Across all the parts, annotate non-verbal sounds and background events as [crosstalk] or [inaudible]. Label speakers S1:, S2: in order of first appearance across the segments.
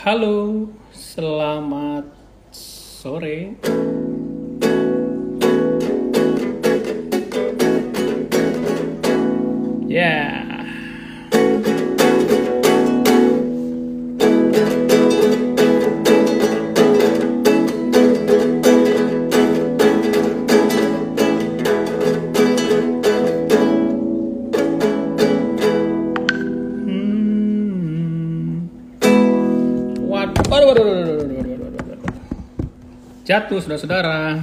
S1: Halo, selamat sore. Jatuh, saudara-saudara.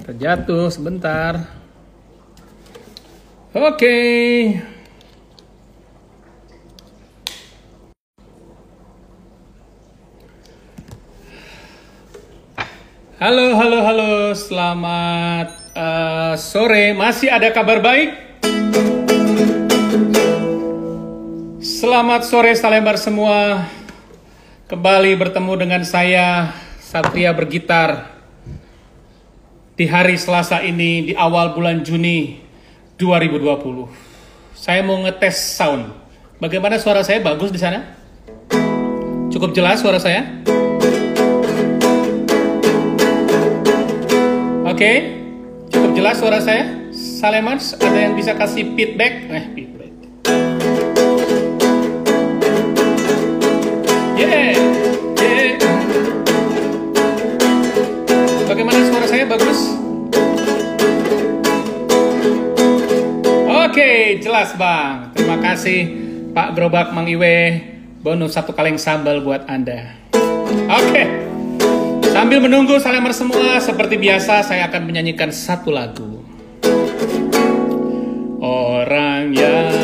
S1: [laughs] Terjatuh sebentar. Oke. Halo, halo, halo. Selamat eh, sore. Masih ada kabar baik? Selamat sore Salembar semua. Kembali bertemu dengan saya Satria Bergitar di hari Selasa ini di awal bulan Juni 2020. Saya mau ngetes sound. Bagaimana suara saya bagus di sana? Cukup jelas suara saya? Oke, cukup jelas suara saya. Salemans, ada yang bisa kasih feedback? Eh, feedback. Bagus? Oke, jelas bang. Terima kasih Pak Gerobak Mang Iwe. Bonus satu kaleng sambal buat Anda. Oke. Sambil menunggu Salemar semua, seperti biasa saya akan menyanyikan satu lagu. Orang yang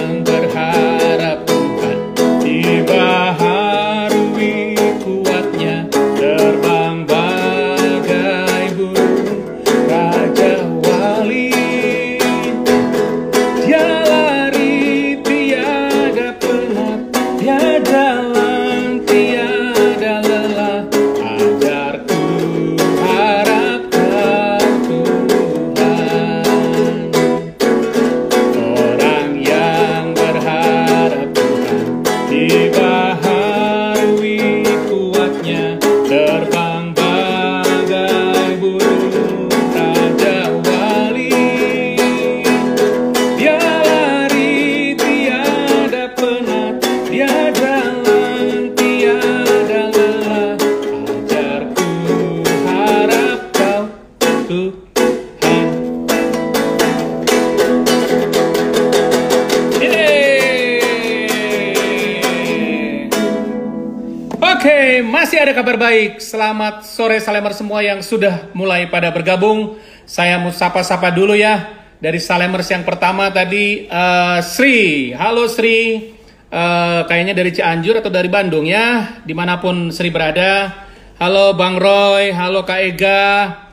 S1: baik. Selamat sore Salemar semua yang sudah mulai pada bergabung. Saya mau sapa-sapa dulu ya. Dari Salemers yang pertama tadi, eh, Sri. Halo Sri. Eh, kayaknya dari Cianjur atau dari Bandung ya. Di mana pun Sri berada. Halo Bang Roy, halo Kak Ega.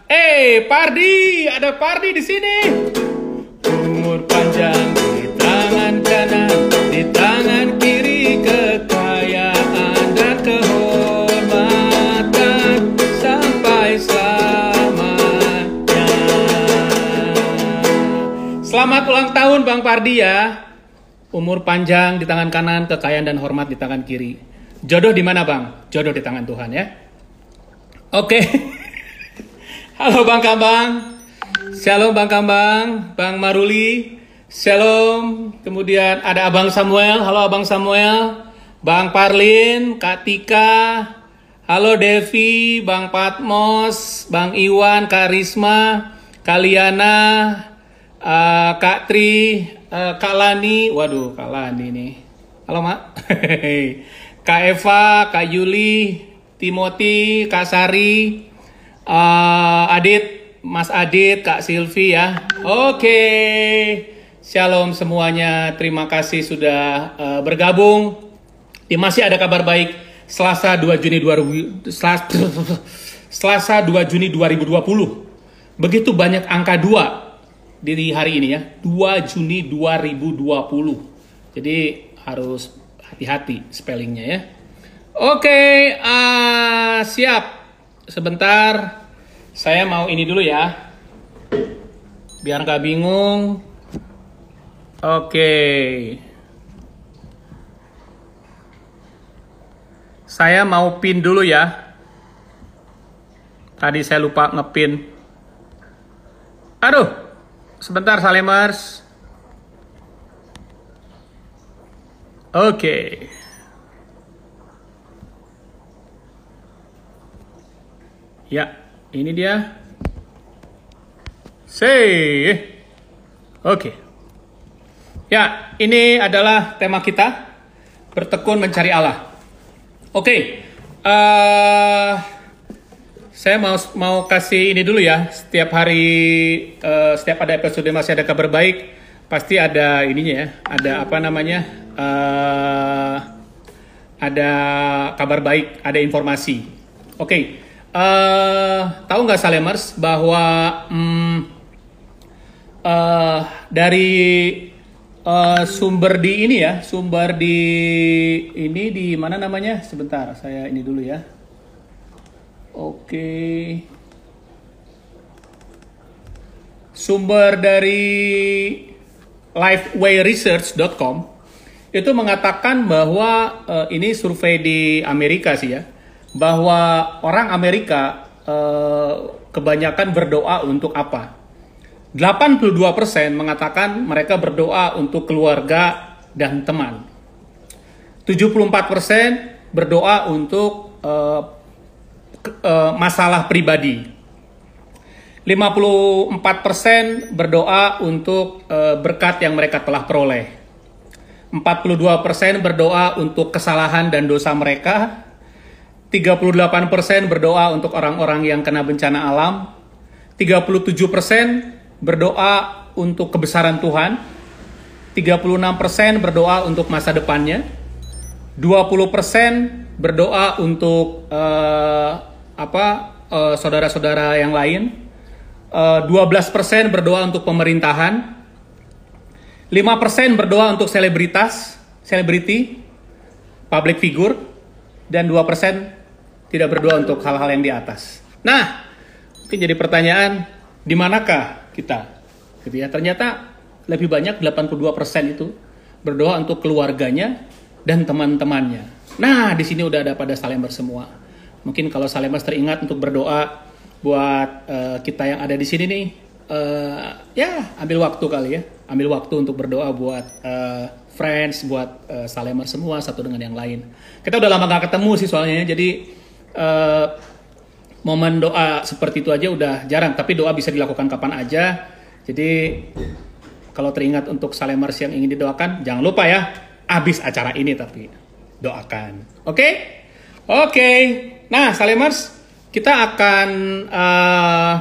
S1: Eh, Pardi, ada Pardi di sini. Umur panjang di tangan kanan, di tangan Bang Pardi ya. Umur panjang di tangan kanan, kekayaan dan hormat di tangan kiri. Jodoh di mana Bang? Jodoh di tangan Tuhan ya. Oke. [laughs] Halo Bang Kambang. Shalom Bang Kambang, Bang Maruli. Shalom. Kemudian ada Abang Samuel. Halo Abang Samuel. Bang Parlin, Kak Tika. Halo Devi, Bang Patmos, Bang Iwan, Kak Risma, Kaliana, eh, Kak Tri, eh, Kak Lani. Waduh, Kak Lani nih. Halo Mak. [laughs] Kak Eva, Kak Yuli, Timothy, Kak Sari, eh, Adit, Mas Adit, Kak Silvi ya. Oke. Shalom semuanya. Terima kasih sudah eh, bergabung. Di masih ada kabar baik. Selasa 2 Juni 2000 Selasa, [laughs] Selasa 2 Juni 2020. Begitu banyak angka 2 di hari ini ya. 2 Juni 2020. Jadi harus hati-hati spellingnya ya. Oke, ah, siap. Sebentar, saya mau ini dulu ya. Biar nggak bingung. Oke. Saya mau pin dulu ya. Tadi saya lupa ngepin. Aduh, sebentar Salemers. Oke. Ya, ini dia. Say. Oke. Ya, ini adalah tema kita. Bertekun mencari Allah. Oke. Uh, saya mau mau kasih ini dulu ya. Setiap hari, uh, setiap ada episode masih ada kabar baik, pasti ada ininya ya. Ada apa namanya? Uh, ada kabar baik, ada informasi. Oke. Okay. Uh, tahu nggak Salemers bahwa um, uh, dari uh, sumber di ini ya, sumber di ini di mana namanya? Sebentar, saya ini dulu ya. Oke. Sumber dari lifewayresearch.com itu mengatakan bahwa uh, ini survei di Amerika sih ya, bahwa orang Amerika uh, kebanyakan berdoa untuk apa? 82% mengatakan mereka berdoa untuk keluarga dan teman. 74% berdoa untuk uh, uh, masalah pribadi. 54% berdoa untuk uh, berkat yang mereka telah peroleh. 42% berdoa untuk kesalahan dan dosa mereka. 38% berdoa untuk orang-orang yang kena bencana alam. 37% berdoa untuk kebesaran Tuhan, 36% berdoa untuk masa depannya, 20% berdoa untuk uh, apa uh, saudara-saudara yang lain, uh, eh, 12% berdoa untuk pemerintahan, 5% berdoa untuk selebritas, selebriti, public figure, dan 2% tidak berdoa untuk hal-hal yang di atas. Nah, mungkin jadi pertanyaan, di manakah kita. Gitu ya. Ternyata lebih banyak 82% itu berdoa untuk keluarganya dan teman-temannya. Nah, di sini udah ada pada Salemers semua. Mungkin kalau Salemers teringat untuk berdoa buat uh, kita yang ada di sini nih, uh, ya ambil waktu kali ya, ambil waktu untuk berdoa buat uh, friends, buat uh, semua satu dengan yang lain. Kita udah lama gak ketemu sih soalnya, jadi uh, momen doa seperti itu aja udah jarang, tapi doa bisa dilakukan kapan aja. Jadi kalau teringat untuk salemers yang ingin didoakan, jangan lupa ya, abis acara ini tapi doakan. Oke? Okay? Oke. Okay. Nah, salemers, kita akan uh,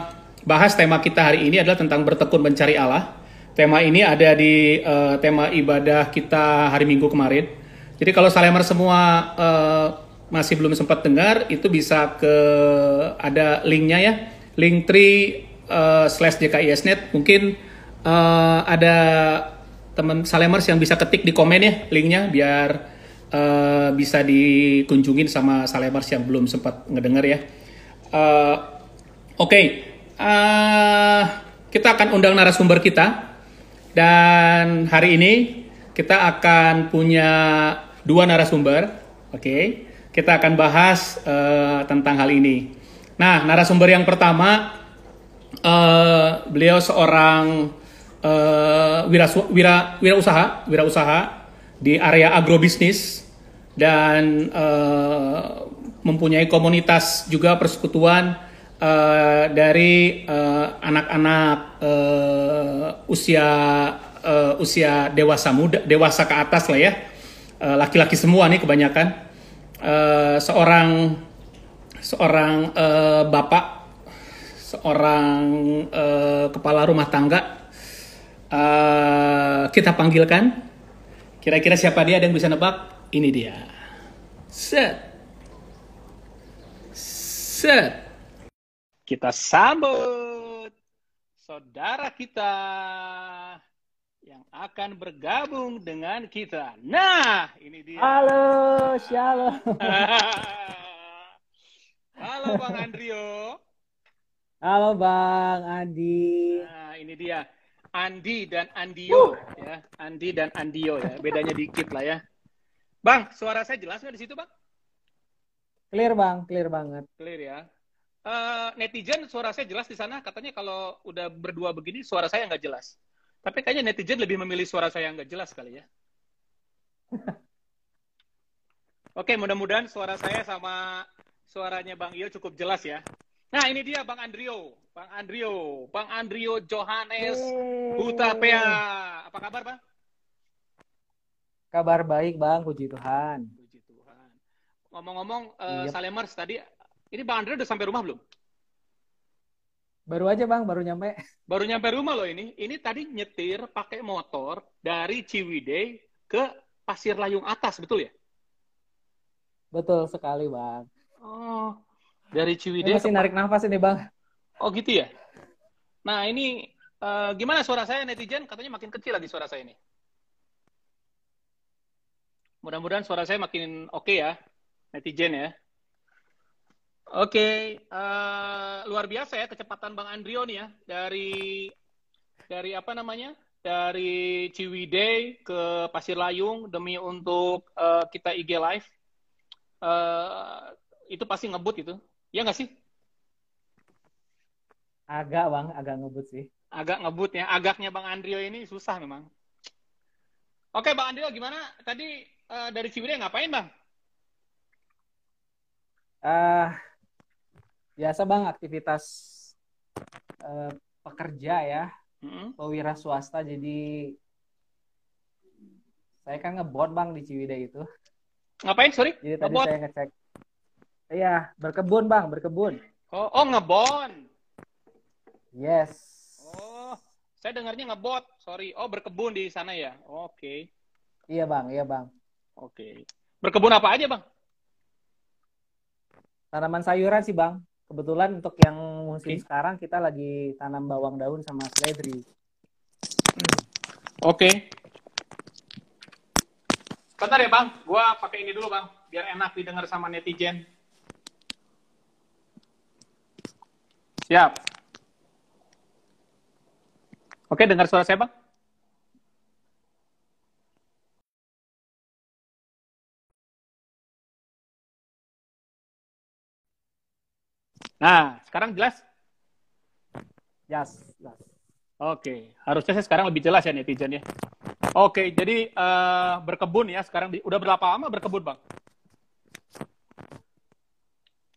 S1: bahas tema kita hari ini adalah tentang bertekun mencari Allah. Tema ini ada di uh, tema ibadah kita hari Minggu kemarin. Jadi kalau salemers semua uh, masih belum sempat dengar itu bisa ke ada linknya ya link 3 uh, slash jkisnet mungkin uh, ada teman salemers yang bisa ketik di komen ya linknya biar uh, bisa dikunjungin sama salemers yang belum sempat ngedenger ya. Uh, oke. Okay. uh, kita akan undang narasumber kita. Dan hari ini kita akan punya dua narasumber. Oke. Okay kita akan bahas uh, tentang hal ini. Nah, narasumber yang pertama, uh, beliau seorang uh, wira, wira, wira usaha, wira usaha di area agrobisnis dan uh, mempunyai komunitas juga persekutuan uh, dari anak-anak uh, usia uh, usia dewasa muda, dewasa ke atas lah ya, laki-laki uh, semua nih kebanyakan uh, seorang seorang uh, bapak, seorang uh, kepala rumah tangga, uh, kita panggilkan. Kira-kira siapa dia? Ada yang bisa nebak? Ini dia. Set. Set. Kita sambut saudara kita yang akan bergabung dengan kita. Nah, ini dia.
S2: Halo, shalom. [laughs]
S1: Halo Bang Andrio.
S2: Halo Bang Andi.
S1: Nah, ini dia. Andi dan Andio ya. Andi dan Andio ya. Bedanya dikit lah ya. Bang, suara saya jelas nggak di situ, Bang?
S2: Clear bang, clear banget.
S1: Clear ya. Uh, netizen suara saya jelas di sana. Katanya kalau udah berdua begini suara saya nggak jelas. Tapi kayaknya netizen lebih memilih suara saya nggak jelas kali ya. [laughs] Oke, mudah-mudahan suara saya sama suaranya Bang Iyo cukup jelas ya. Nah, ini dia Bang Andrio. Bang Andrio. Bang Andrio Johannes Hutapea. Apa kabar, Bang?
S2: Kabar baik, Bang. Puji Tuhan.
S1: Puji Tuhan. Ngomong-ngomong, uh, yep. Salemers tadi, ini Bang Andrio udah sampai rumah belum?
S2: Baru aja, Bang. Baru nyampe.
S1: Baru nyampe rumah loh ini. Ini tadi nyetir pakai motor dari Ciwidey ke Pasir Layung Atas, betul ya?
S2: Betul sekali, Bang.
S1: Oh, dari Ciwidey.
S2: Ini masih narik nafas ini, Bang.
S1: Oh, gitu ya? Nah, ini uh, gimana suara saya netizen? Katanya makin kecil lagi suara saya ini. Mudah-mudahan suara saya makin oke okay ya, netizen ya. Oke, okay, uh, eh, luar biasa ya kecepatan Bang Andrio nih ya dari dari apa namanya? Dari Ciwidey ke Pasir Layung demi untuk uh, kita IG live. Uh, itu pasti ngebut itu. Ya nggak sih?
S2: Agak bang, agak ngebut sih.
S1: Agak ngebut ya. Agaknya bang Andrio ini susah memang. Oke bang Andrio gimana? Tadi uh, dari Ciwidey ngapain bang?
S2: Uh, biasa bang aktivitas uh, pekerja ya, mm-hmm. pewira swasta. Jadi saya kan ngebot bang di Ciwidey itu.
S1: Ngapain sorry?
S2: Jadi tadi saya ngecek Iya, berkebun bang, berkebun.
S1: Oh, oh ngebon.
S2: Yes.
S1: Oh, saya dengarnya ngebot. Sorry. Oh, berkebun di sana ya. Oke. Okay.
S2: Iya bang, iya bang.
S1: Oke. Okay. Berkebun apa aja bang?
S2: Tanaman sayuran sih bang. Kebetulan untuk yang musim okay. sekarang kita lagi tanam bawang daun sama seledri.
S1: Oke. Okay. Bentar ya bang, gua pakai ini dulu bang, biar enak didengar sama netizen. Siap. Oke, dengar suara saya, Bang? Nah, sekarang jelas?
S2: Jelas, jelas.
S1: Oke, harusnya saya sekarang lebih jelas ya netizen ya. Oke, jadi uh, berkebun ya sekarang. Di, udah berapa lama berkebun, Bang?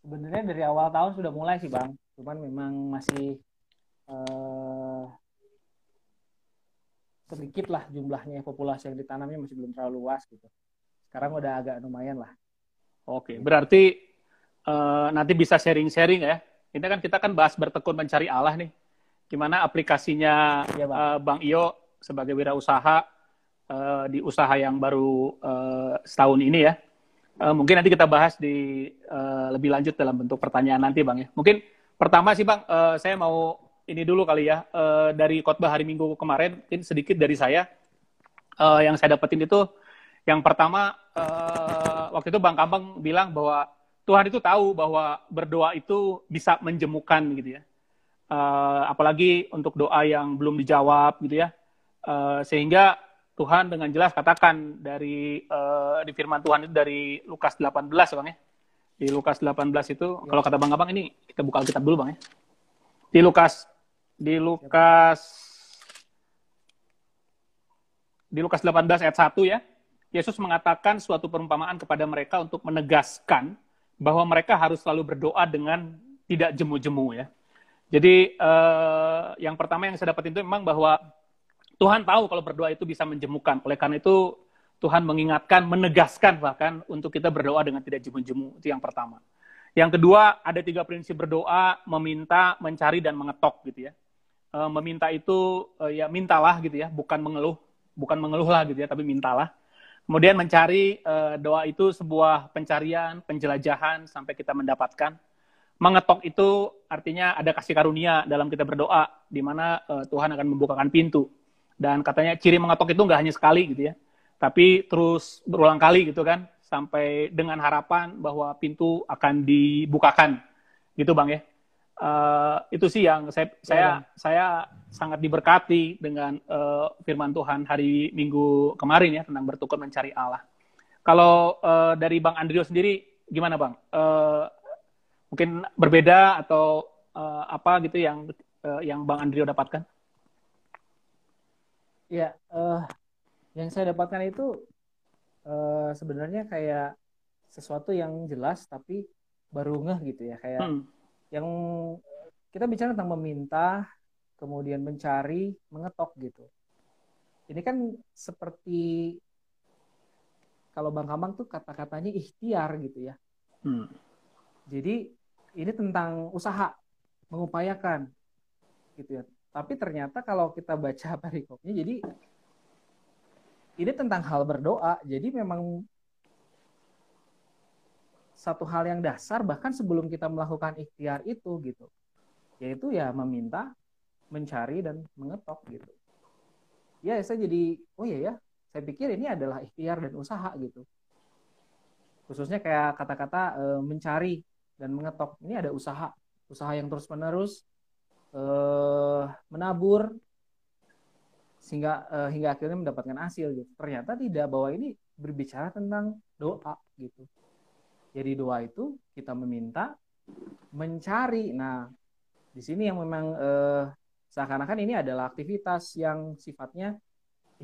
S2: Sebenarnya dari awal tahun sudah mulai sih, Bang cuman memang masih uh, sedikit lah jumlahnya populasi yang ditanamnya masih belum terlalu luas gitu. Sekarang udah agak lumayan lah.
S1: Oke berarti uh, nanti bisa sharing-sharing ya. Ini kan kita kan bahas bertekun mencari Allah nih. Gimana aplikasinya ya, bang. Uh, bang Iyo sebagai wirausaha uh, di usaha yang baru uh, setahun ini ya. Uh, mungkin nanti kita bahas di uh, lebih lanjut dalam bentuk pertanyaan nanti bang ya. Mungkin Pertama sih Bang, uh, saya mau ini dulu kali ya uh, dari khotbah hari Minggu kemarin, mungkin sedikit dari saya uh, yang saya dapetin itu yang pertama uh, waktu itu Bang Kambang bilang bahwa Tuhan itu tahu bahwa berdoa itu bisa menjemukan gitu ya. Uh, apalagi untuk doa yang belum dijawab gitu ya. Uh, sehingga Tuhan dengan jelas katakan dari uh, di firman Tuhan itu dari Lukas 18 Bang ya di Lukas 18 itu ya. kalau kata Bang Abang ini kita buka Alkitab dulu Bang ya. Di Lukas di Lukas di Lukas 18 ayat 1 ya. Yesus mengatakan suatu perumpamaan kepada mereka untuk menegaskan bahwa mereka harus selalu berdoa dengan tidak jemu-jemu ya. Jadi eh, yang pertama yang saya dapat itu memang bahwa Tuhan tahu kalau berdoa itu bisa menjemukan. Oleh karena itu Tuhan mengingatkan, menegaskan bahkan untuk kita berdoa dengan tidak jemu-jemu. Itu yang pertama. Yang kedua, ada tiga prinsip berdoa, meminta, mencari, dan mengetok gitu ya. E, meminta itu, e, ya mintalah gitu ya, bukan mengeluh. Bukan mengeluh lah gitu ya, tapi mintalah. Kemudian mencari, e, doa itu sebuah pencarian, penjelajahan, sampai kita mendapatkan. Mengetok itu artinya ada kasih karunia dalam kita berdoa, di mana Tuhan akan membukakan pintu. Dan katanya ciri mengetok itu nggak hanya sekali gitu ya tapi terus berulang kali gitu kan sampai dengan harapan bahwa pintu akan dibukakan gitu bang ya uh, itu sih yang saya
S2: Ya,
S1: saya
S2: Bang.
S1: saya sangat diberkati dengan uh, firman Tuhan hari Minggu kemarin ya tentang bertukar mencari Allah. Kalau uh, dari Bang Andrio sendiri gimana Bang? Uh, mungkin berbeda atau uh, apa gitu yang uh, yang Bang Andrio dapatkan?
S2: Ya, eh, yang saya dapatkan itu eh, sebenarnya kayak sesuatu yang jelas tapi baru ngeh gitu ya. Kayak
S1: Hmm.
S2: yang kita bicara tentang meminta, kemudian mencari, mengetok gitu. Ini kan seperti kalau Bang Kamang tuh kata-katanya ikhtiar gitu ya.
S1: Hmm.
S2: Jadi ini tentang usaha, mengupayakan gitu ya. Tapi ternyata kalau kita baca [laughs] perikopnya, jadi ini tentang hal berdoa. Jadi memang satu hal yang dasar bahkan sebelum kita melakukan ikhtiar itu gitu, yaitu ya meminta, mencari dan mengetok gitu. Ya saya jadi oh iya ya, saya pikir ini adalah ikhtiar dan usaha gitu. Khususnya kayak kata-kata e, mencari dan mengetok. Ini ada usaha, usaha yang terus-menerus eh menabur sehingga eh, hingga akhirnya mendapatkan hasil gitu. Ternyata tidak bahwa ini berbicara tentang doa gitu. Jadi doa itu kita meminta, mencari. Nah, di sini yang memang eh, seakan-akan ini adalah aktivitas yang sifatnya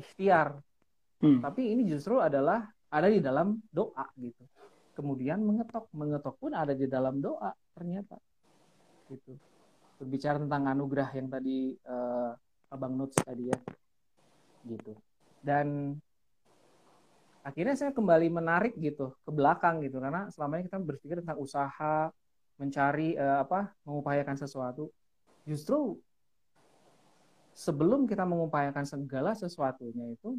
S2: ikhtiar.
S1: Hmm.
S2: Tapi ini justru adalah ada di dalam doa gitu. Kemudian mengetok, mengetok pun ada di dalam doa ternyata. Gitu. Berbicara tentang anugerah yang tadi eh, Abang Nuts tadi ya. Gitu. Dan akhirnya saya kembali menarik gitu ke belakang gitu karena selama ini kita berpikir tentang usaha, mencari eh, apa, mengupayakan sesuatu. Justru sebelum kita mengupayakan segala sesuatunya itu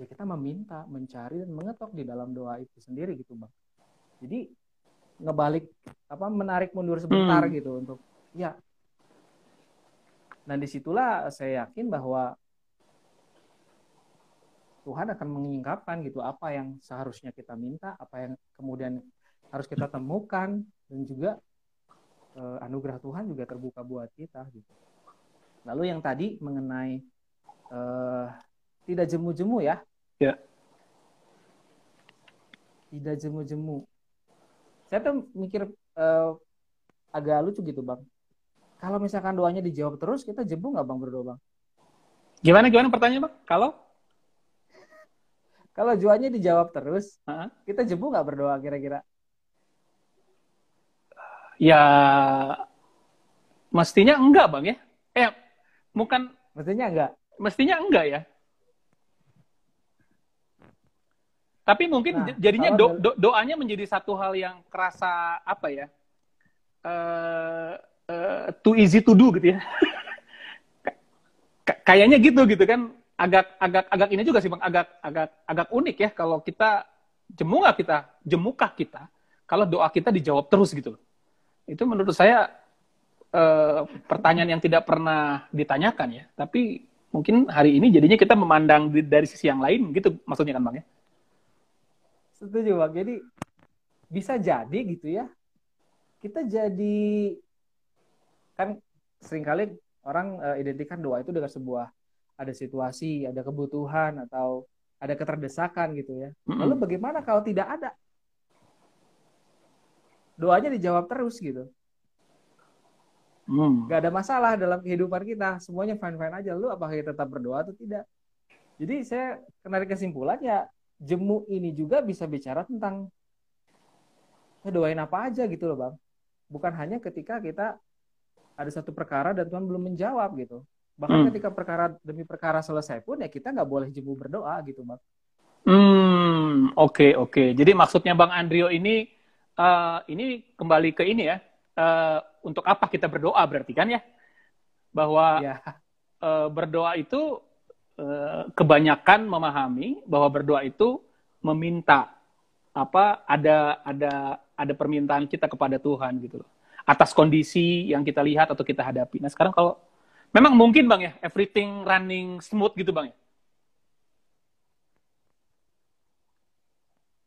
S2: ya kita meminta, mencari dan mengetok di dalam doa itu sendiri gitu bang. Jadi ngebalik apa menarik mundur sebentar
S1: Hmm.
S2: gitu untuk ya. Dan di situlah saya yakin bahwa Tuhan akan mengungkapkan gitu apa yang seharusnya kita minta, apa yang kemudian harus kita temukan dan juga eh, anugerah Tuhan juga terbuka buat kita gitu. Lalu yang tadi mengenai eh, tidak jemu-jemu ya.
S1: Ya.
S2: Tidak jemu-jemu. Saya tuh mikir eh, agak lucu gitu bang. Kalau misalkan doanya dijawab terus, kita jemu nggak bang berdoa bang?
S1: Gimana gimana pertanyaan Bang? Kalau [laughs]
S2: Kalau doanya dijawab terus,
S1: Heeh.
S2: kita jemu nggak berdoa kira-kira?
S1: ya mestinya enggak Bang ya? Eh bukan
S2: Mestinya enggak.
S1: mestinya enggak ya? Tapi mungkin
S2: Nah,
S1: jadinya do- do- doanya menjadi satu hal yang kerasa apa ya? eh eh, too easy to do gitu ya. [laughs] Kayaknya gitu gitu kan agak agak agak ini juga sih Bang, agak agak agak unik ya kalau kita jemu nggak kita, jemukah kita kalau doa kita dijawab terus gitu. Itu menurut saya eh, pertanyaan yang tidak pernah ditanyakan ya. Tapi mungkin hari ini jadinya kita memandang di- dari sisi yang lain gitu maksudnya kan Bang ya.
S2: Setuju bang. Jadi bisa jadi gitu ya. Kita jadi kan sering kali orang eh, identikan doa itu dengan sebuah ada situasi, ada kebutuhan atau ada keterdesakan gitu ya. Lalu bagaimana kalau tidak ada? Doanya dijawab terus gitu.
S1: Hmm.
S2: Gak ada masalah dalam kehidupan kita. Semuanya fine-fine aja. Lu apakah kita tetap berdoa atau tidak? Jadi saya menarik kesimpulan ya jemu ini juga bisa bicara tentang ya doain apa aja gitu loh bang. Bukan hanya ketika kita ada satu perkara dan Tuhan belum menjawab gitu. Bahkan
S1: Hmm.
S2: ketika perkara demi perkara selesai pun ya kita nggak boleh jemu berdoa gitu bang.
S1: Hmm, oke oke. Jadi maksudnya Bang Andrio ini eh, ini kembali ke ini ya. eh, untuk apa kita berdoa berarti kan ya? Bahwa
S2: Ya,
S1: eh, berdoa itu eh, kebanyakan memahami bahwa berdoa itu meminta apa ada ada ada permintaan kita kepada Tuhan gitu loh. Atas kondisi yang kita lihat atau kita hadapi. Nah, sekarang kalau memang mungkin Bang ya, everything running smooth gitu Bang ya.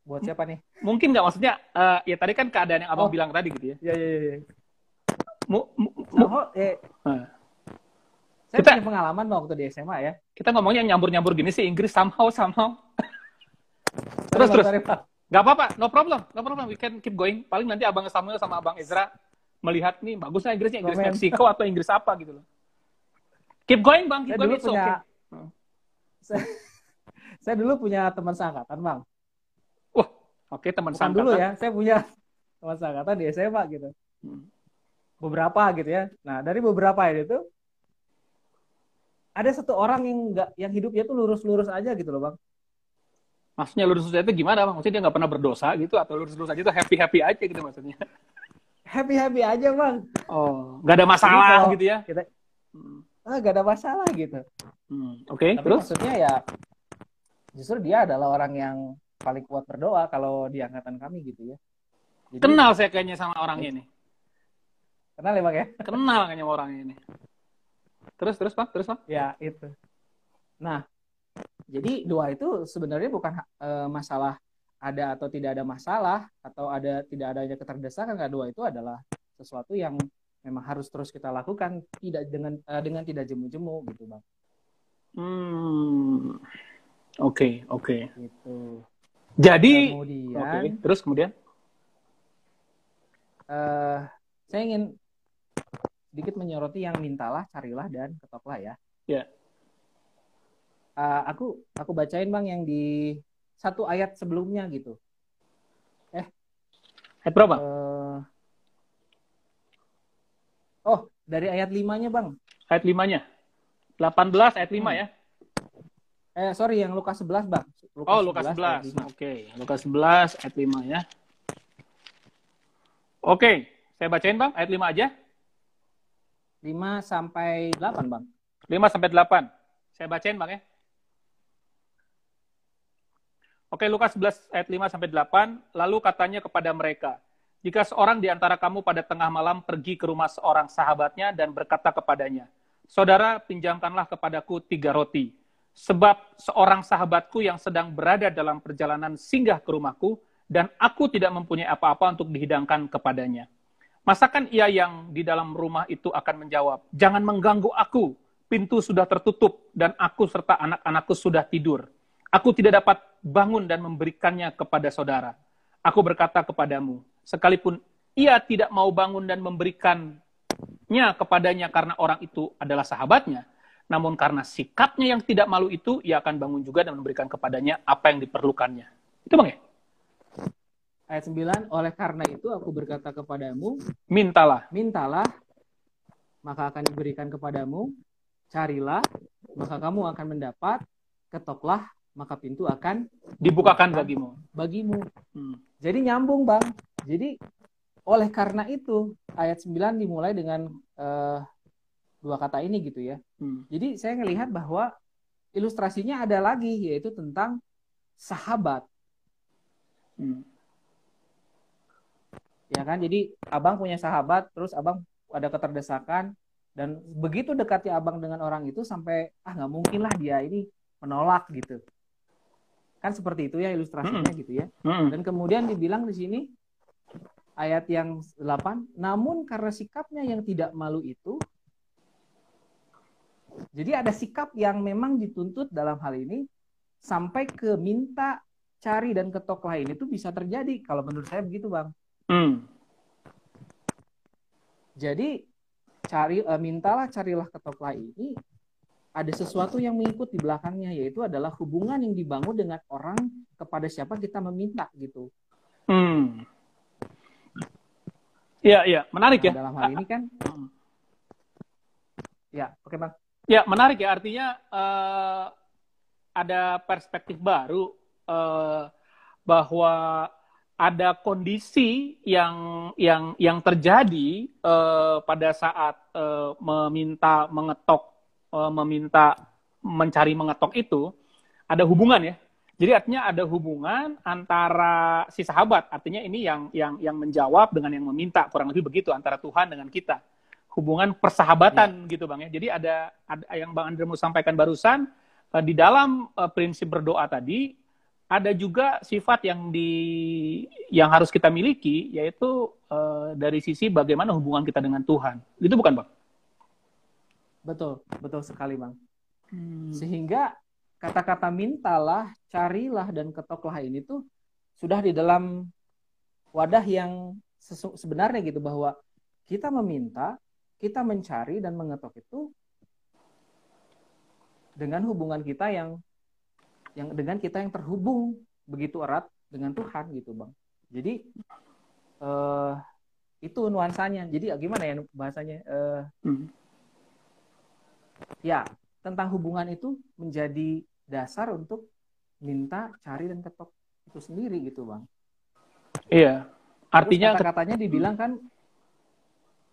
S2: buat siapa nih?
S1: Mungkin nggak maksudnya eh, ya tadi kan keadaan yang Abang
S2: Oh.
S1: bilang tadi gitu ya.
S2: Ya, ya, ya. ya.
S1: mu, mu,
S2: eh,
S1: Nah,
S2: saya
S1: Kita-
S2: punya pengalaman waktu di SMA ya.
S1: kita ngomongnya nyambur-nyambur gini sih Inggris somehow somehow. Terus, terus.
S2: sorry.
S1: Gak apa-apa, no problem, no problem. We can keep going. Paling nanti abang Samuel sama abang Ezra melihat nih bagusnya Inggrisnya Inggris
S2: Komen.
S1: Meksiko atau Inggris apa gitu loh. Keep going bang, keep
S2: Saya
S1: going
S2: dulu punya
S1: okay.
S2: saya, [laughs] saya dulu punya teman seangkatan, Bang.
S1: Wah, oke teman
S2: Bukan
S1: seangkatan.
S2: dulu ya, saya punya [laughs] teman seangkatan di SMA gitu.
S1: Hmm.
S2: Beberapa gitu ya. Nah, dari beberapa itu ada satu orang yang nggak yang hidupnya tuh lurus-lurus aja gitu loh, Bang.
S1: Maksudnya lurus lurus itu gimana bang? Maksudnya dia nggak pernah berdosa gitu atau lurus lurus aja itu happy happy aja gitu maksudnya? [laughs]
S2: Happy-happy aja, Bang.
S1: Oh, nggak ada masalah
S2: kalau
S1: gitu ya?
S2: kita-
S1: Hmm.
S2: Ah, gak ada masalah gitu.
S1: Hmm, Oke,
S2: Tapi
S1: terus?
S2: maksudnya ya justru dia adalah orang yang paling kuat berdoa kalau di angkatan kami gitu ya. Jadi,
S1: Kenal saya kayaknya sama orang ini.
S2: Kenal ya, Bang ya?
S1: Kenal kayaknya sama orang ini. Terus terus bang, terus bang?
S2: Ya, itu. Nah, jadi doa itu sebenarnya bukan eh, masalah ada atau tidak ada masalah atau ada tidak adanya keterdesakan Kak. doa itu adalah sesuatu yang memang harus terus kita lakukan tidak dengan eh, dengan tidak jemu-jemu gitu, Bang.
S1: Hmm, oke oke.
S2: Gitu.
S1: Jadi,
S2: Kemudian
S1: oke, terus kemudian?
S2: eh saya ingin sedikit menyoroti yang mintalah, carilah dan ketoklah ya.
S1: Ya.
S2: Eh, aku aku bacain bang yang di satu ayat sebelumnya gitu.
S1: Ayat berapa?
S2: Eh, oh dari ayat limanya bang.
S1: Ayat limanya. 18 ayat 5
S2: Hmm.
S1: ya?
S2: Eh sorry yang Lukas 11 bang.
S1: Oh, Lukas
S2: ayat
S1: 11.
S2: 5.
S1: Oke, Lukas 11 ayat 5 ya. Oke, saya bacain Bang, ayat 5 aja.
S2: 5 sampai 8 bang.
S1: 5 sampai 8. Saya bacain Bang ya. Oke, Lukas 11 ayat 5 sampai 8. Lalu katanya kepada mereka, jika seorang di antara kamu pada tengah malam pergi ke rumah seorang sahabatnya dan berkata kepadanya, Saudara, pinjamkanlah kepadaku tiga roti. Sebab seorang sahabatku yang sedang berada dalam perjalanan singgah ke rumahku, dan aku tidak mempunyai apa-apa untuk dihidangkan kepadanya. Masakan ia yang di dalam rumah itu akan menjawab, Jangan mengganggu aku, pintu sudah tertutup, dan aku serta anak-anakku sudah tidur. Aku tidak dapat bangun dan memberikannya kepada saudara. Aku berkata kepadamu, sekalipun ia tidak mau bangun dan memberikannya kepadanya karena orang itu adalah sahabatnya, namun karena sikapnya yang tidak malu itu, ia akan bangun juga dan memberikan kepadanya apa yang diperlukannya. Itu bang ya?
S2: Ayat 9 oleh karena itu aku berkata kepadamu
S1: Mintalah.
S2: mintalah maka akan diberikan kepadamu carilah maka kamu akan mendapat ketoklah maka pintu akan
S1: Dibukakan bagimu.
S2: bagimu
S1: Hmm.
S2: jadi nyambung bang jadi oleh karena itu ayat 9 dimulai dengan eh, dua kata ini gitu ya
S1: Hmm.
S2: jadi saya melihat bahwa ilustrasinya ada lagi yaitu tentang sahabat
S1: Hmm.
S2: ya kan jadi abang punya sahabat terus abang ada keterdesakan dan begitu dekatnya abang dengan orang itu sampai ah nggak mungkin lah dia ini menolak gitu kan seperti itu ya ilustrasinya gitu ya
S1: Hmm.
S2: dan kemudian dibilang di sini ayat yang 8 namun karena sikapnya yang tidak malu itu jadi ada sikap yang memang dituntut dalam hal ini sampai ke minta cari dan ketok lain itu bisa terjadi kalau menurut saya begitu bang
S1: Hmm.
S2: Jadi cari eh, mintalah carilah ketoklah ini ada sesuatu yang mengikut di belakangnya yaitu adalah hubungan yang dibangun dengan orang kepada siapa kita meminta gitu.
S1: Hmm. Iya, iya, menarik
S2: Nah,
S1: ya.
S2: dalam hal ini kan
S1: Hmm.
S2: ya oke bang.
S1: Ya, menarik ya. Artinya eh, ada perspektif baru eh, bahwa ada kondisi yang yang yang terjadi eh, pada saat eh, meminta mengetok, eh, meminta mencari mengetok itu ada hubungan ya. Jadi artinya ada hubungan antara si sahabat, artinya ini yang yang yang menjawab dengan yang meminta kurang lebih begitu antara Tuhan dengan kita hubungan persahabatan gitu bang ya. Jadi ada, ada yang bang Andre mau sampaikan barusan eh, di dalam eh, prinsip berdoa tadi ada juga sifat yang di yang harus kita miliki yaitu dari sisi bagaimana hubungan kita dengan Tuhan. Itu bukan, Bang?
S2: Betul, betul sekali, Bang.
S1: Hmm.
S2: Sehingga kata-kata mintalah, carilah dan ketoklah ini tuh sudah di dalam wadah yang sebenarnya gitu bahwa kita meminta, kita mencari dan mengetok itu dengan hubungan kita yang yang dengan kita yang terhubung begitu erat dengan Tuhan gitu bang jadi uh, itu nuansanya jadi gimana ya bahasanya uh, hmm. Ya tentang hubungan itu menjadi dasar untuk minta cari dan ketok itu sendiri gitu bang.
S1: Iya. Artinya
S2: kata-katanya dibilang kan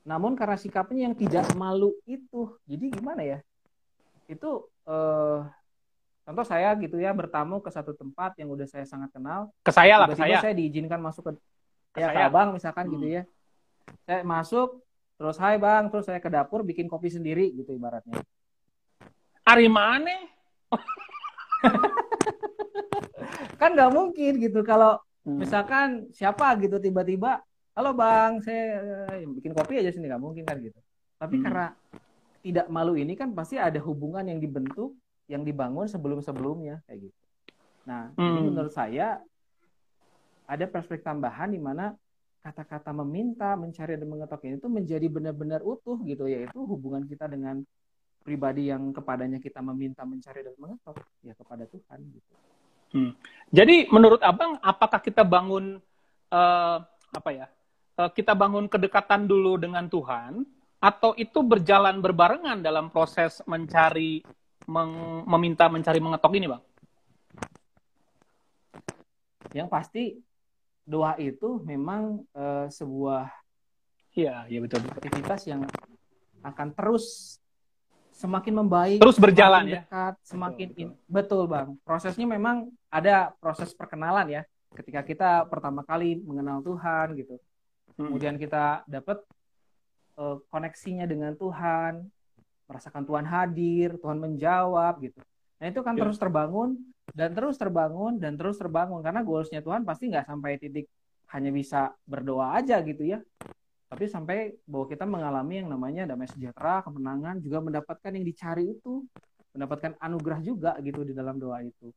S2: namun karena sikapnya yang tidak malu itu jadi gimana ya? Itu uh, contoh saya gitu ya bertamu ke satu tempat yang udah saya sangat kenal.
S1: Ke saya lah ke saya.
S2: saya diizinkan masuk ke, ke ya saya. ke abang misalkan gitu hmm. gitu ya. Saya masuk terus hai bang terus saya ke dapur bikin kopi sendiri gitu ibaratnya
S1: Ari mana [laughs]
S2: kan nggak mungkin gitu kalau hmm. misalkan siapa gitu tiba-tiba halo bang saya eh, bikin kopi aja sini nggak mungkin kan gitu tapi hmm. karena tidak malu ini kan pasti ada hubungan yang dibentuk yang dibangun sebelum-sebelumnya kayak gitu. Nah, hmm. ini menurut saya ada perspektif tambahan di mana kata-kata meminta, mencari dan mengetok ini itu menjadi benar-benar utuh gitu yaitu hubungan kita dengan pribadi yang kepadanya kita meminta, mencari dan mengetok ya kepada Tuhan gitu.
S1: Hmm. Jadi menurut Abang apakah kita bangun uh, apa ya? Uh, kita bangun kedekatan dulu dengan Tuhan atau itu berjalan berbarengan dalam proses mencari meng, meminta mencari mengetok ini bang
S2: yang pasti doa itu memang uh, sebuah
S1: iya iya betul,
S2: aktivitas yang akan terus semakin membaik
S1: terus berjalan
S2: semakin ya dekat semakin betul, betul. In, betul bang prosesnya memang ada proses perkenalan ya ketika kita pertama kali mengenal Tuhan gitu hmm. kemudian kita dapat uh, koneksinya dengan Tuhan, merasakan Tuhan hadir, Tuhan menjawab gitu. Nah itu kan yeah. terus terbangun dan terus terbangun dan terus terbangun karena goalsnya Tuhan pasti nggak sampai titik hanya bisa berdoa aja gitu ya. Tapi sampai bahwa kita mengalami yang namanya damai sejahtera, kemenangan, juga mendapatkan yang dicari itu, mendapatkan anugerah juga gitu di dalam doa itu.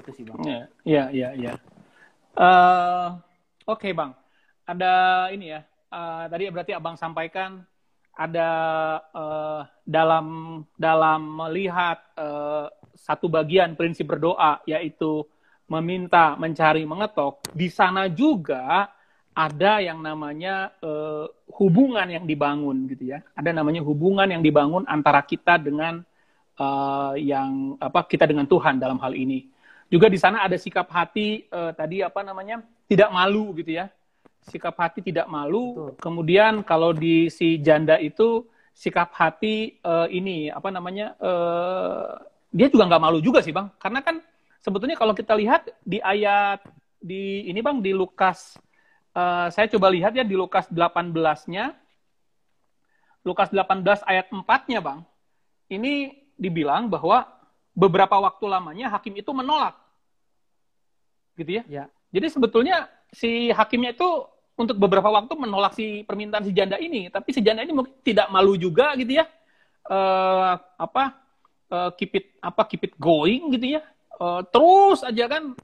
S2: Itu sih bang.
S1: Iya, iya, iya. Ya. Uh, Oke bang, ada ini ya uh, tadi berarti abang sampaikan ada uh, dalam dalam melihat uh, satu bagian prinsip berdoa yaitu meminta, mencari, mengetok. Di sana juga ada yang namanya uh, hubungan yang dibangun gitu ya. Ada namanya hubungan yang dibangun antara kita dengan uh, yang apa kita dengan Tuhan dalam hal ini. Juga di sana ada sikap hati uh, tadi apa namanya tidak malu gitu ya sikap hati tidak malu. Betul. Kemudian kalau di si janda itu sikap hati uh, ini apa namanya uh, dia juga nggak malu juga sih bang, karena kan sebetulnya kalau kita lihat di ayat di ini bang di Lukas uh, saya coba lihat ya di Lukas 18-nya Lukas 18 ayat 4-nya bang. Ini dibilang bahwa beberapa waktu lamanya hakim itu menolak. Gitu ya. ya. Jadi sebetulnya si hakimnya itu untuk beberapa waktu menolak si permintaan si janda ini, tapi si janda ini mungkin tidak malu juga gitu ya, uh, apa uh, keep it apa keep it going gitu ya, uh, terus aja kan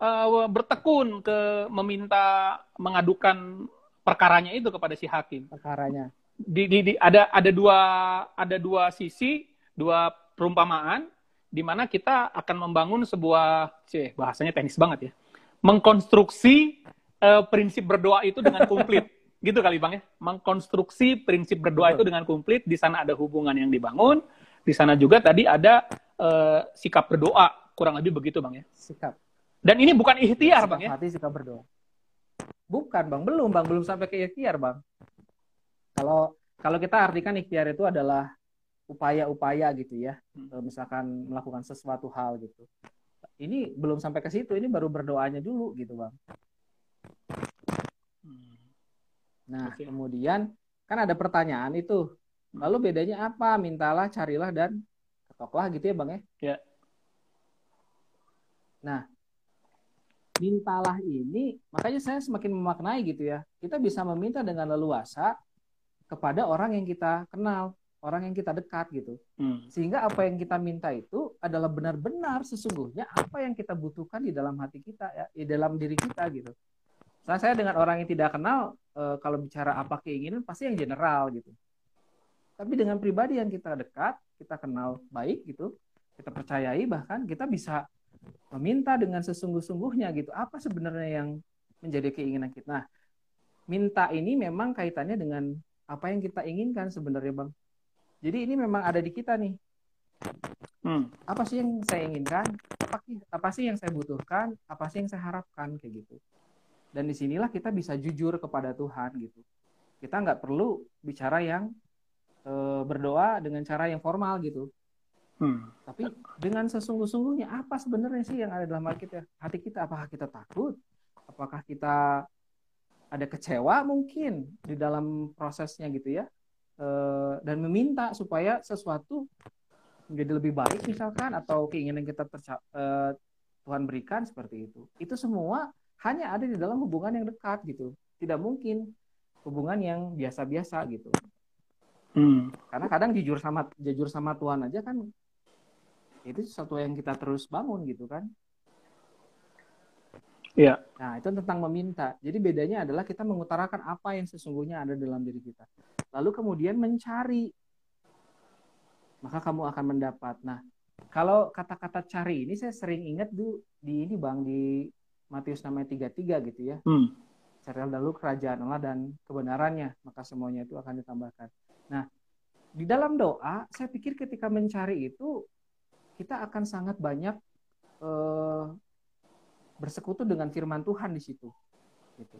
S1: uh, bertekun ke meminta mengadukan perkaranya itu kepada si hakim.
S2: Perkaranya.
S1: Di, di, di ada ada dua ada dua sisi, dua perumpamaan di mana kita akan membangun sebuah, cih, bahasanya teknis banget ya, mengkonstruksi uh, prinsip berdoa itu dengan komplit. [laughs] gitu kali Bang ya. Mengkonstruksi prinsip berdoa itu dengan komplit. Di sana ada hubungan yang dibangun. Di sana juga tadi ada uh, sikap berdoa. Kurang lebih begitu Bang ya.
S2: Sikap.
S1: Dan ini bukan ikhtiar sikap Bang ya.
S2: Hati sikap berdoa. Bukan Bang, belum Bang, belum sampai ke ikhtiar Bang. Kalau kalau kita artikan ikhtiar itu adalah upaya-upaya gitu ya. Hmm. Misalkan melakukan sesuatu hal gitu. Ini belum sampai ke situ, ini baru berdoanya dulu gitu Bang. Nah, okay. kemudian kan ada pertanyaan itu. Lalu bedanya apa? Mintalah, carilah, dan ketoklah gitu ya Bang ya?
S1: Ya.
S2: Nah, mintalah ini makanya saya semakin memaknai gitu ya kita bisa meminta dengan leluasa kepada orang yang kita kenal orang yang kita dekat gitu
S1: Hmm.
S2: sehingga apa yang kita minta itu adalah benar-benar sesungguhnya apa yang kita butuhkan di dalam hati kita ya di dalam diri kita gitu Misalnya saya dengan orang yang tidak kenal eh, kalau bicara apa keinginan pasti yang general gitu tapi dengan pribadi yang kita dekat kita kenal baik gitu kita percayai bahkan kita bisa meminta dengan sesungguh-sungguhnya gitu. Apa sebenarnya yang menjadi keinginan kita? Nah minta ini memang kaitannya dengan apa yang kita inginkan sebenarnya bang. Jadi ini memang ada di kita nih.
S1: Hmm.
S2: apa sih yang saya inginkan? Apa, apa sih yang saya butuhkan? Apa sih yang saya harapkan? Kayak gitu. Dan di sinilah kita bisa jujur kepada Tuhan gitu. Kita nggak perlu bicara yang eh, berdoa dengan cara yang formal gitu.
S1: Hmm.
S2: tapi dengan sesungguh-sungguhnya apa sebenarnya sih yang ada dalam hati kita? Hati kita apakah kita takut? Apakah kita ada kecewa mungkin di dalam prosesnya gitu ya? Eh, dan meminta supaya sesuatu menjadi lebih baik misalkan atau keinginan kita terca- eh, Tuhan berikan seperti itu. Itu semua hanya ada di dalam hubungan yang dekat gitu. Tidak mungkin hubungan yang biasa-biasa gitu
S1: Hmm.
S2: karena kadang jujur sama jujur sama Tuhan aja kan itu sesuatu yang kita terus bangun gitu kan
S1: Iya.
S2: nah itu tentang meminta jadi bedanya adalah kita mengutarakan apa yang sesungguhnya ada dalam diri kita lalu kemudian mencari maka kamu akan mendapat nah kalau kata-kata cari ini saya sering ingat du di ini bang di Matius namanya 33 gitu ya
S1: Hmm.
S2: carilah dahulu kerajaan Allah dan kebenarannya, maka semuanya itu akan ditambahkan. Nah, di dalam doa, saya pikir ketika mencari itu, kita akan sangat banyak eh, bersekutu dengan firman Tuhan di situ. Gitu.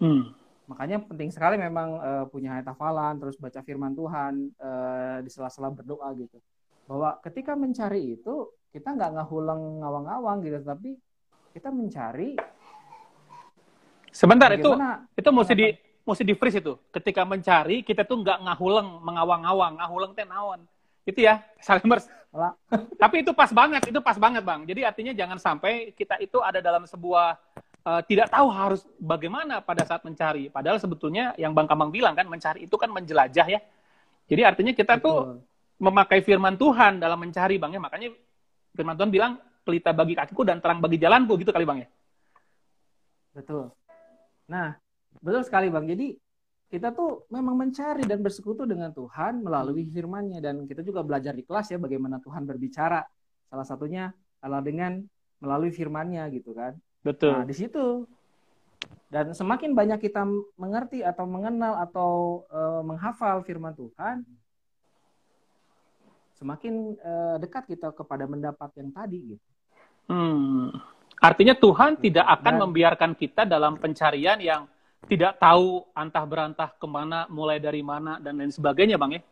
S1: Hmm.
S2: Makanya penting sekali memang eh, punya ayat hafalan, terus baca firman Tuhan eh, di sela-sela berdoa gitu. Bahwa ketika mencari itu, kita nggak ngahulang ngawang-ngawang gitu, tapi kita mencari
S1: Sebentar itu itu mesti di mesti di freeze itu. Ketika mencari kita tuh nggak ngahuleng, mengawang-awang, ngahuleng teh naon. Itu ya, Salimers. [laughs] Tapi itu pas banget, itu pas banget, Bang. Jadi artinya jangan sampai kita itu ada dalam sebuah eh, tidak tahu harus bagaimana pada saat mencari. Padahal sebetulnya yang Bang Kamang bilang kan mencari itu kan menjelajah ya. Jadi artinya kita tuh
S2: Betul.
S1: memakai firman Tuhan dalam mencari, Bang ya. Makanya firman Tuhan bilang pelita bagi kakiku dan terang bagi jalanku gitu kali, Bang ya.
S2: Betul. Nah, betul sekali Bang. Jadi kita tuh memang mencari dan bersekutu dengan Tuhan melalui firman-Nya dan kita juga belajar di kelas ya bagaimana Tuhan berbicara. Salah satunya adalah dengan melalui firman-Nya gitu kan.
S1: Betul.
S2: Nah, di situ dan semakin banyak kita mengerti atau mengenal atau eh, menghafal firman Tuhan, semakin eh, dekat kita kepada mendapat yang tadi gitu.
S1: Hmm. Artinya Tuhan tidak akan
S2: Dan-
S1: membiarkan kita dalam pencarian yang tidak tahu antah berantah ke mana, mulai dari mana, dan lain sebagainya, Bang ya.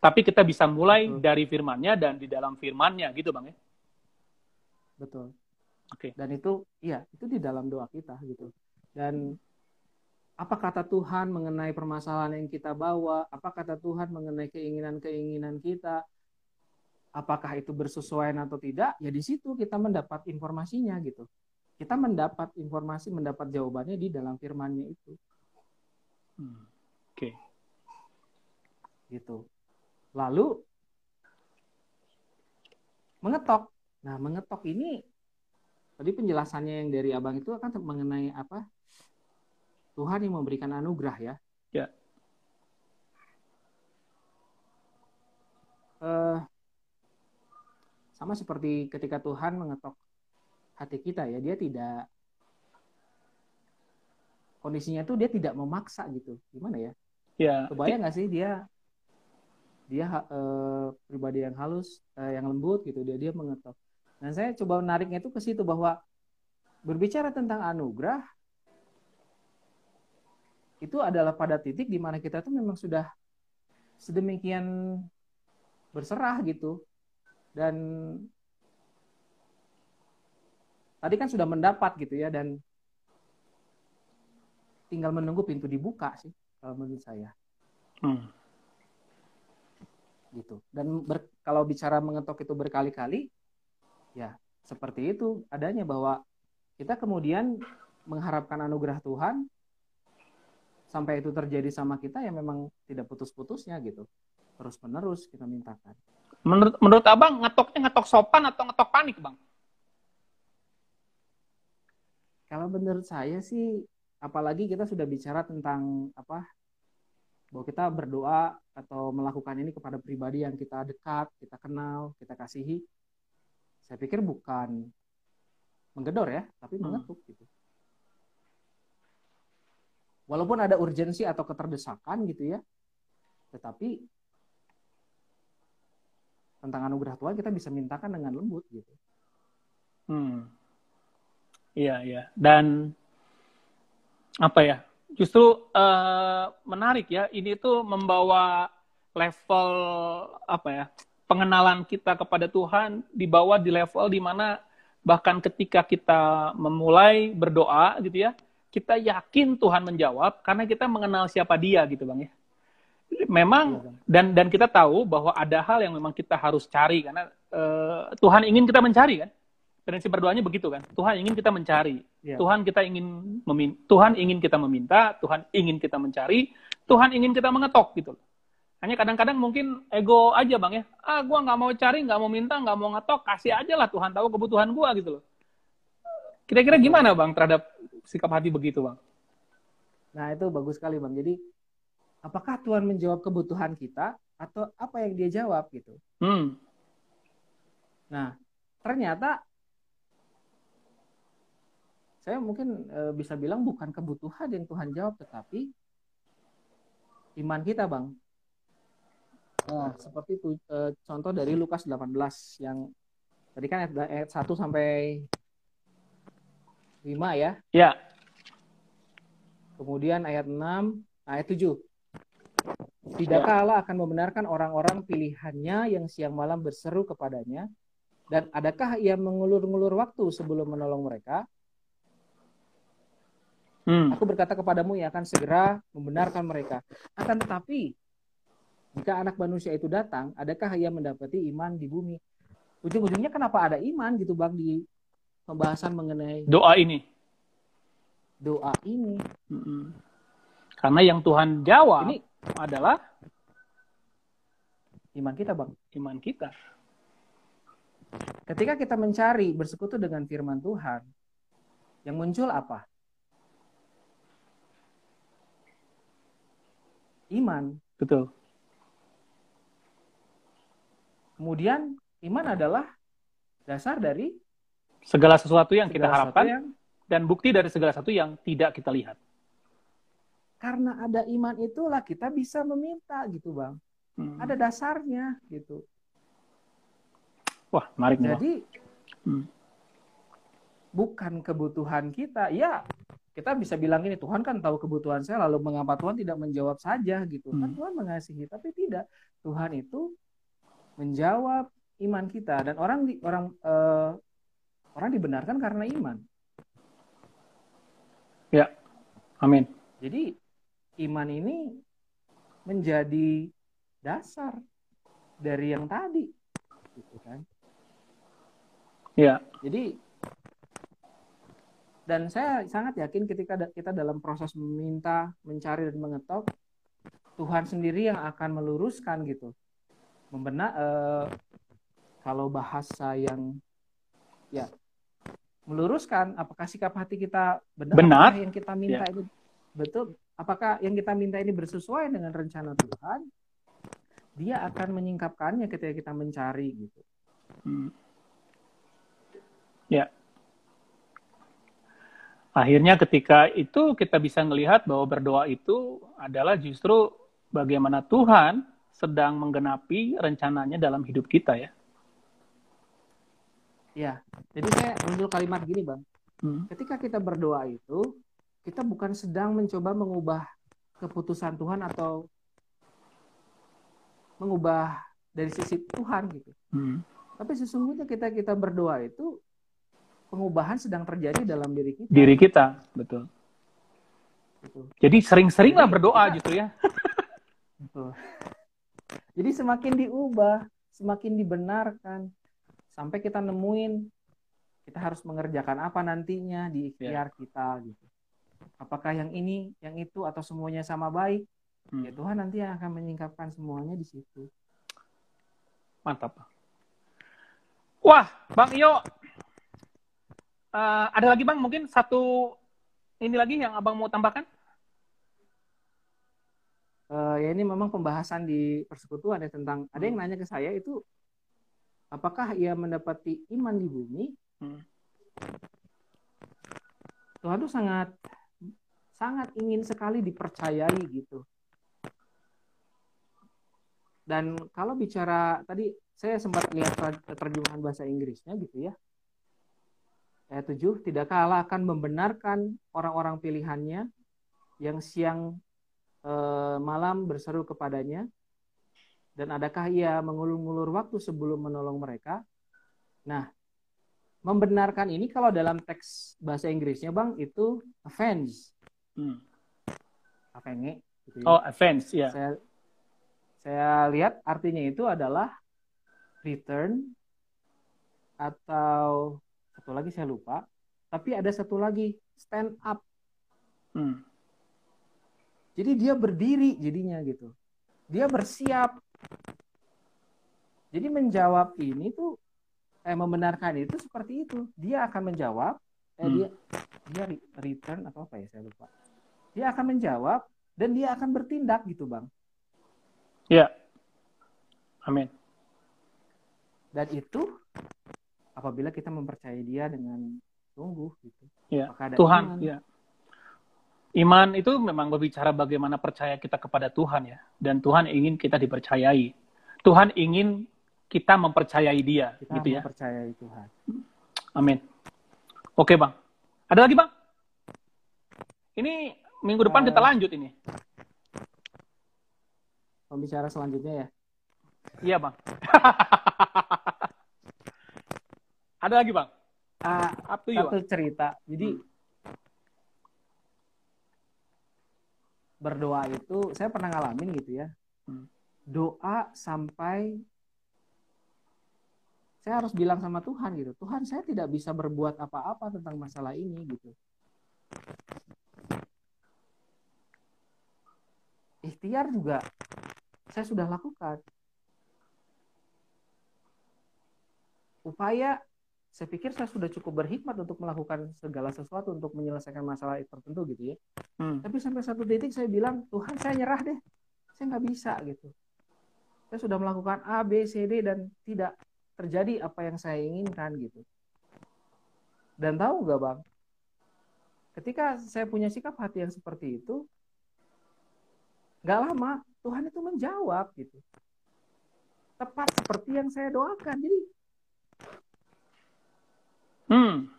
S1: Tapi kita bisa mulai
S2: Betul.
S1: dari firmannya dan di dalam firmannya, gitu, Bang ya.
S2: Betul.
S1: Oke.
S2: Dan itu, iya, itu di dalam doa kita gitu. Dan apa kata Tuhan mengenai permasalahan yang kita bawa? Apa kata Tuhan mengenai keinginan-keinginan kita? Apakah itu bersesuaian atau tidak? Ya di situ kita mendapat informasinya gitu. Kita mendapat informasi, mendapat jawabannya di dalam firman-Nya itu
S1: Hmm. Oke.
S2: gitu. Lalu mengetok. Nah, mengetok ini tadi penjelasannya yang dari Abang itu kan mengenai apa? Tuhan yang memberikan anugerah ya.
S1: Ya.
S2: Eh, sama seperti ketika Tuhan mengetok hati kita ya, dia tidak kondisinya tuh dia tidak memaksa gitu. Gimana ya?
S1: Ya.
S2: Kebayang nggak sih dia dia eh, pribadi yang halus, eh, yang lembut gitu dia dia mengetok. Dan saya coba menariknya itu ke situ bahwa berbicara tentang anugerah itu adalah pada titik di mana kita tuh memang sudah sedemikian berserah gitu dan tadi kan sudah mendapat gitu ya dan tinggal menunggu pintu dibuka sih kalau menurut saya
S1: Hmm.
S2: gitu. Dan ber- kalau bicara mengetok itu berkali-kali, ya seperti itu adanya bahwa kita kemudian mengharapkan anugerah Tuhan sampai itu terjadi sama kita ya memang tidak putus-putusnya gitu. Terus menerus kita mintakan.
S1: Menurut menurut Abang ngetoknya ngetok sopan atau ngetok panik, Bang?
S2: Kalau menurut saya sih apalagi kita sudah bicara tentang apa bahwa kita berdoa atau melakukan ini kepada pribadi yang kita dekat, kita kenal, kita kasihi. Saya pikir bukan menggedor ya, tapi hmm. mengetuk gitu walaupun ada urgensi atau keterdesakan gitu ya tetapi tentang anugerah Tuhan kita bisa mintakan dengan lembut gitu
S1: hmm iya iya. Dan apa ya? Justru uh, menarik ya ini tuh membawa level apa ya pengenalan kita kepada Tuhan dibawa di level di mana bahkan ketika kita memulai berdoa gitu ya kita yakin Tuhan menjawab karena kita mengenal siapa dia gitu bang ya. Memang iya, dan dan kita tahu bahwa ada hal yang memang kita harus cari karena uh, Tuhan ingin kita mencari kan prinsip berdoanya begitu kan Tuhan ingin kita mencari ya. Tuhan kita ingin memin Tuhan ingin kita meminta Tuhan ingin kita mencari Tuhan ingin kita mengetok gitu hanya kadang-kadang mungkin ego aja bang ya ah gue nggak mau cari nggak mau minta nggak mau ngetok kasih aja lah Tuhan tahu kebutuhan gue gitu loh kira-kira gimana bang terhadap sikap hati begitu, Bang?
S2: Nah, itu bagus sekali, Bang. Jadi, apakah Tuhan menjawab kebutuhan kita atau apa yang dia jawab gitu? Hmm. Nah, ternyata saya mungkin e, bisa bilang bukan kebutuhan yang Tuhan jawab, tetapi iman kita, Bang. Nah, seperti itu e, contoh dari Lukas 18 yang tadi kan ayat, ayat 1 sampai 5 ya.
S1: Ya.
S2: Kemudian ayat 6, ayat 7. Tidakkah ya. Allah akan membenarkan orang-orang pilihannya yang siang malam berseru kepadanya? Dan adakah ia mengulur-ngulur waktu sebelum menolong mereka? Hmm. Aku berkata kepadamu ia akan segera membenarkan mereka. Akan tetapi, jika anak manusia itu datang, adakah ia mendapati iman di bumi? Ujung-ujungnya kenapa ada iman gitu bang di pembahasan mengenai
S1: doa ini.
S2: Doa ini.
S1: Mm-mm. Karena yang Tuhan jawab ini adalah
S2: iman kita, Bang.
S1: Iman kita.
S2: Ketika kita mencari bersekutu dengan firman Tuhan, yang muncul apa? Iman.
S1: Betul.
S2: Kemudian iman adalah dasar dari
S1: segala sesuatu yang segala kita harapkan yang... dan bukti dari segala sesuatu yang tidak kita lihat.
S2: Karena ada iman itulah kita bisa meminta gitu bang. Hmm. Ada dasarnya gitu.
S1: Wah menarik.
S2: Jadi hmm. bukan kebutuhan kita. Ya kita bisa bilang ini Tuhan kan tahu kebutuhan saya lalu mengapa Tuhan tidak menjawab saja gitu. Kan hmm. Kan Tuhan mengasihi tapi tidak. Tuhan itu menjawab iman kita dan orang orang uh, Orang dibenarkan karena iman.
S1: Ya, amin.
S2: Jadi iman ini menjadi dasar dari yang tadi, gitu kan?
S1: Ya.
S2: Jadi dan saya sangat yakin ketika kita dalam proses meminta, mencari dan mengetok, Tuhan sendiri yang akan meluruskan gitu, membenak eh, kalau bahasa yang ya meluruskan apakah sikap hati kita benar,
S1: benar.
S2: yang kita minta yeah. ini betul apakah yang kita minta ini bersesuaian dengan rencana Tuhan dia akan menyingkapkannya ketika kita mencari gitu hmm.
S1: ya akhirnya ketika itu kita bisa melihat bahwa berdoa itu adalah justru bagaimana Tuhan sedang menggenapi rencananya dalam hidup kita ya
S2: Ya, jadi saya muncul kalimat gini bang. Hmm. Ketika kita berdoa itu, kita bukan sedang mencoba mengubah keputusan Tuhan atau mengubah dari sisi Tuhan gitu. Hmm. Tapi sesungguhnya kita kita berdoa itu pengubahan sedang terjadi dalam diri kita.
S1: Diri kita, betul. betul. Jadi sering-seringlah berdoa kita, justru ya. [laughs]
S2: betul. Jadi semakin diubah, semakin dibenarkan, sampai kita nemuin kita harus mengerjakan apa nantinya di ikhtiar kita gitu. Apakah yang ini, yang itu, atau semuanya sama baik?
S1: Hmm.
S2: Ya Tuhan nanti yang akan menyingkapkan semuanya di situ.
S1: Mantap. Wah, Bang Iyo, eh, ada lagi Bang mungkin satu ini lagi yang Abang mau tambahkan?
S2: Eh, ya ini memang pembahasan di persekutuan ya tentang ada yang
S1: Hmm.
S2: nanya ke saya itu apakah ia mendapati iman di bumi?
S1: Hmm.
S2: Tuhan tuh sangat sangat ingin sekali dipercayai gitu. Dan kalau bicara tadi saya sempat lihat ter- terjemahan bahasa Inggrisnya gitu ya. Ayat 7, tidakkah Allah akan membenarkan orang-orang pilihannya yang siang eh, malam berseru kepadanya? Dan adakah ia mengulur-ngulur waktu sebelum menolong mereka? Nah, membenarkan ini kalau dalam teks bahasa Inggrisnya Bang itu avenge,
S1: Hmm.
S2: avenge gitu ya.
S1: Oh, offense, ya.
S2: Saya saya lihat artinya itu adalah return atau satu lagi saya lupa, tapi ada satu lagi stand up.
S1: Hmm.
S2: Jadi dia berdiri jadinya gitu. Dia bersiap. Jadi menjawab ini tuh eh membenarkan itu seperti itu. Dia akan menjawab eh
S1: Hmm.
S2: dia dia re- return atau apa ya saya lupa. Dia akan menjawab dan dia akan bertindak gitu, Bang.
S1: Ya. Amin.
S2: Dan itu apabila kita mempercayai dia dengan sungguh gitu.
S1: Ya.
S2: Maka ada
S1: Tuhan,
S2: iman.
S1: ya. Iman itu memang berbicara bagaimana percaya kita kepada Tuhan ya. Dan Tuhan ingin kita dipercayai. Tuhan ingin kita mempercayai dia,
S2: Kita
S1: gitu ya.
S2: mempercayai Tuhan.
S1: Amin. Oke, Bang. Ada lagi, Bang? Ini minggu depan
S2: Eh.
S1: kita lanjut ini.
S2: Pembicara selanjutnya ya.
S1: Iya, Bang. [laughs] Ada lagi, Bang?
S2: Ah,
S1: Up to you,
S2: satu
S1: Bang.
S2: cerita. Jadi
S1: Hmm.
S2: berdoa itu saya pernah ngalamin gitu ya.
S1: Hmm.
S2: Doa sampai saya harus bilang sama Tuhan gitu. Tuhan, saya tidak bisa berbuat apa-apa tentang masalah ini gitu. Ikhtiar juga saya sudah lakukan. Upaya saya pikir saya sudah cukup berhikmat untuk melakukan segala sesuatu untuk menyelesaikan masalah tertentu gitu ya.
S1: Hmm.
S2: Tapi sampai satu titik saya bilang, Tuhan saya nyerah deh. Saya nggak bisa gitu. Saya sudah melakukan A, B, C, D dan tidak terjadi apa yang saya inginkan gitu. Dan tahu nggak bang? Ketika saya punya sikap hati yang seperti itu, nggak lama Tuhan itu menjawab gitu. Tepat seperti yang saya doakan. Jadi
S1: Hmm.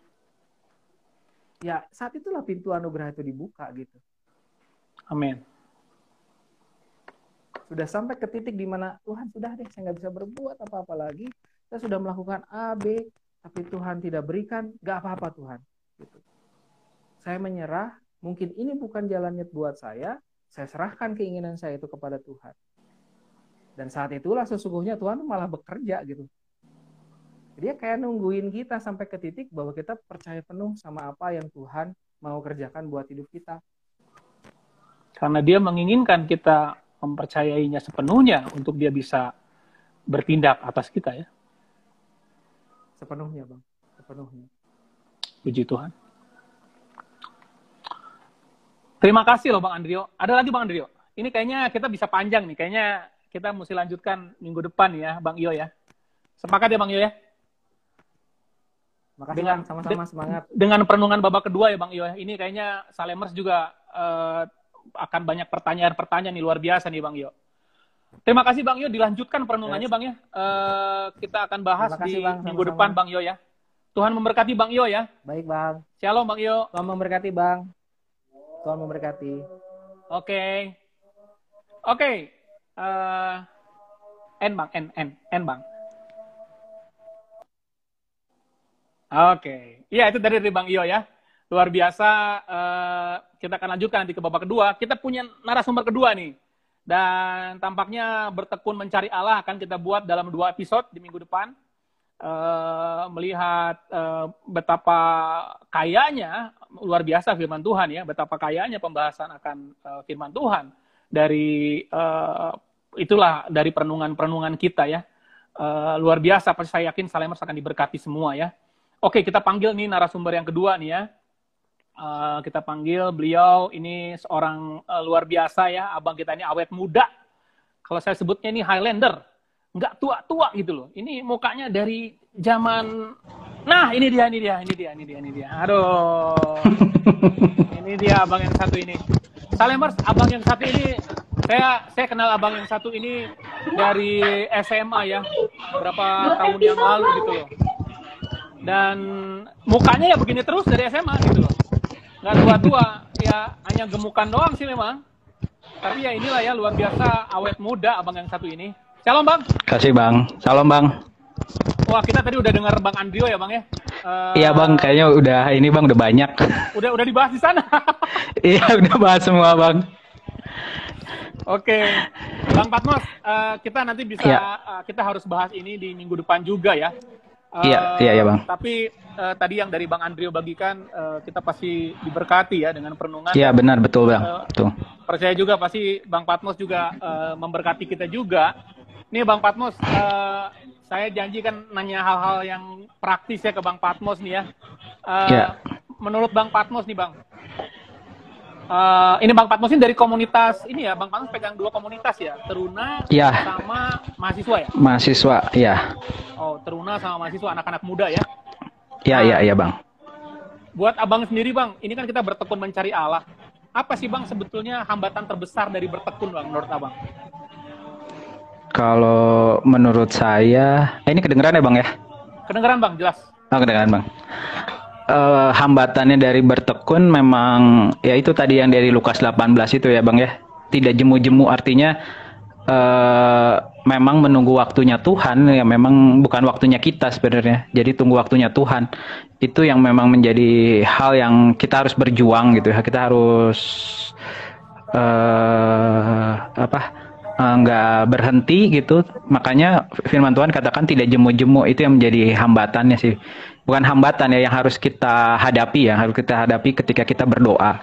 S2: ya saat itulah pintu anugerah itu dibuka gitu.
S1: Amin.
S2: sudah sampai ke titik di mana Tuhan sudah deh saya nggak bisa berbuat apa-apa lagi saya sudah melakukan A B tapi Tuhan tidak berikan nggak apa-apa Tuhan gitu. saya menyerah mungkin ini bukan jalannya buat saya saya serahkan keinginan saya itu kepada Tuhan dan saat itulah sesungguhnya Tuhan malah bekerja gitu dia kayak nungguin kita sampai ke titik bahwa kita percaya penuh sama apa yang Tuhan mau kerjakan buat hidup kita
S1: Karena dia menginginkan kita mempercayainya sepenuhnya untuk dia bisa bertindak atas kita ya.
S2: sepenuhnya bang sepenuhnya
S1: Puji Tuhan. Terima kasih loh Bang Andrio. Ada lagi Bang Andrio. Ini kayaknya kita bisa panjang nih. Kayaknya kita mesti lanjutkan minggu depan ya Bang Iyo ya. Sepakat ya Bang Iyo ya?
S2: Makasih
S1: Dengan-
S2: bang sama-sama semangat
S1: Dengan perenungan babak kedua ya Bang Iyo. Ini kayaknya Salemers juga eh, akan banyak pertanyaan-pertanyaan nih luar biasa nih Bang Iyo. Terima kasih Bang Iyo. Dilanjutkan perenungannya
S2: Yes.
S1: Bang ya. Eh, kita akan bahas
S2: kasih,
S1: di
S2: Bang.
S1: minggu
S2: Sama-sama.
S1: depan Bang Iyo ya. Tuhan memberkati Bang Iyo ya.
S2: baik bang
S1: Shalom Bang Iyo.
S2: Tuhan memberkati bang Tuhan memberkati
S1: Oke. Oke. Eh, N bang, N, N, N bang. Oke. Iya itu dari dari Bang Iyo ya. Luar biasa. eh, kita akan lanjutkan nanti ke babak kedua. Kita punya narasumber kedua nih. Dan tampaknya bertekun mencari Allah akan kita buat dalam dua episode di minggu depan. uh, melihat uh, betapa kayanya luar biasa firman Tuhan ya, betapa kayanya pembahasan akan uh, firman Tuhan dari uh, itulah dari perenungan-perenungan kita ya. Uh, luar biasa, pasti saya yakin Salemers akan diberkati semua ya. Oke, kita panggil nih narasumber yang kedua nih ya. Uh, kita panggil beliau ini seorang uh, luar biasa ya, abang kita ini awet muda. Kalau saya sebutnya ini Highlander, nggak tua-tua gitu loh. Ini mukanya dari zaman Nah, ini dia, ini dia, ini dia, ini dia, ini dia. Aduh. ini dia abang yang satu ini. Salemers, abang yang satu ini saya saya kenal abang yang satu ini dari SMA ya. Berapa tahun yang lalu gitu loh. Dan mukanya ya begini terus dari SMA gitu loh. Nggak tua-tua, ya hanya gemukan doang sih memang. Tapi ya inilah ya luar biasa awet muda abang yang satu ini. Shalom bang.
S3: Kasih bang. Salam bang.
S1: Wah kita tadi udah dengar Bang Andrio ya Bang ya?
S3: Uh, iya Bang, kayaknya udah ini Bang udah banyak. [laughs]
S1: Udah udah dibahas di sana. [laughs]
S3: iya udah bahas semua Bang.
S1: Oke, Bang Patmos, uh, kita nanti bisa ya. uh, kita harus bahas ini di minggu depan juga ya.
S3: Uh, iya, iya ya Bang.
S1: Tapi uh, tadi yang dari Bang Andrio bagikan uh, kita pasti diberkati ya dengan perenungan.
S3: Iya benar betul Bang. Uh, betul.
S1: Percaya juga pasti Bang Patmos juga uh, memberkati kita juga. Nih Bang Patmos, uh, saya janji kan nanya hal-hal yang praktis ya ke Bang Patmos nih ya. Uh, yeah. Menurut Bang Patmos nih Bang, uh, ini Bang Patmos ini dari komunitas ini ya, Bang Patmos pegang dua komunitas ya, Teruna
S3: yeah.
S1: sama mahasiswa ya?
S3: Mahasiswa, ya.
S1: Oh, Teruna sama mahasiswa anak-anak muda ya?
S3: Iya, iya, iya Bang.
S1: Buat abang sendiri Bang, ini kan kita bertekun mencari Allah. Apa sih Bang sebetulnya hambatan terbesar dari bertekun Bang menurut abang?
S3: Kalau menurut saya, eh, ini kedengeran ya bang ya?
S1: Kedengeran bang, jelas.
S3: Oh, kedengeran bang. Uh, hambatannya dari bertekun memang ya itu tadi yang dari Lukas 18 itu ya bang ya. Tidak jemu-jemu artinya uh, memang menunggu waktunya Tuhan ya memang bukan waktunya kita sebenarnya. Jadi tunggu waktunya Tuhan. Itu yang memang menjadi hal yang kita harus berjuang gitu ya. Kita harus uh, apa? Nggak berhenti gitu makanya firman Tuhan katakan tidak jemu-jemu itu yang menjadi hambatannya sih bukan hambatan ya yang harus kita hadapi ya harus kita hadapi ketika kita berdoa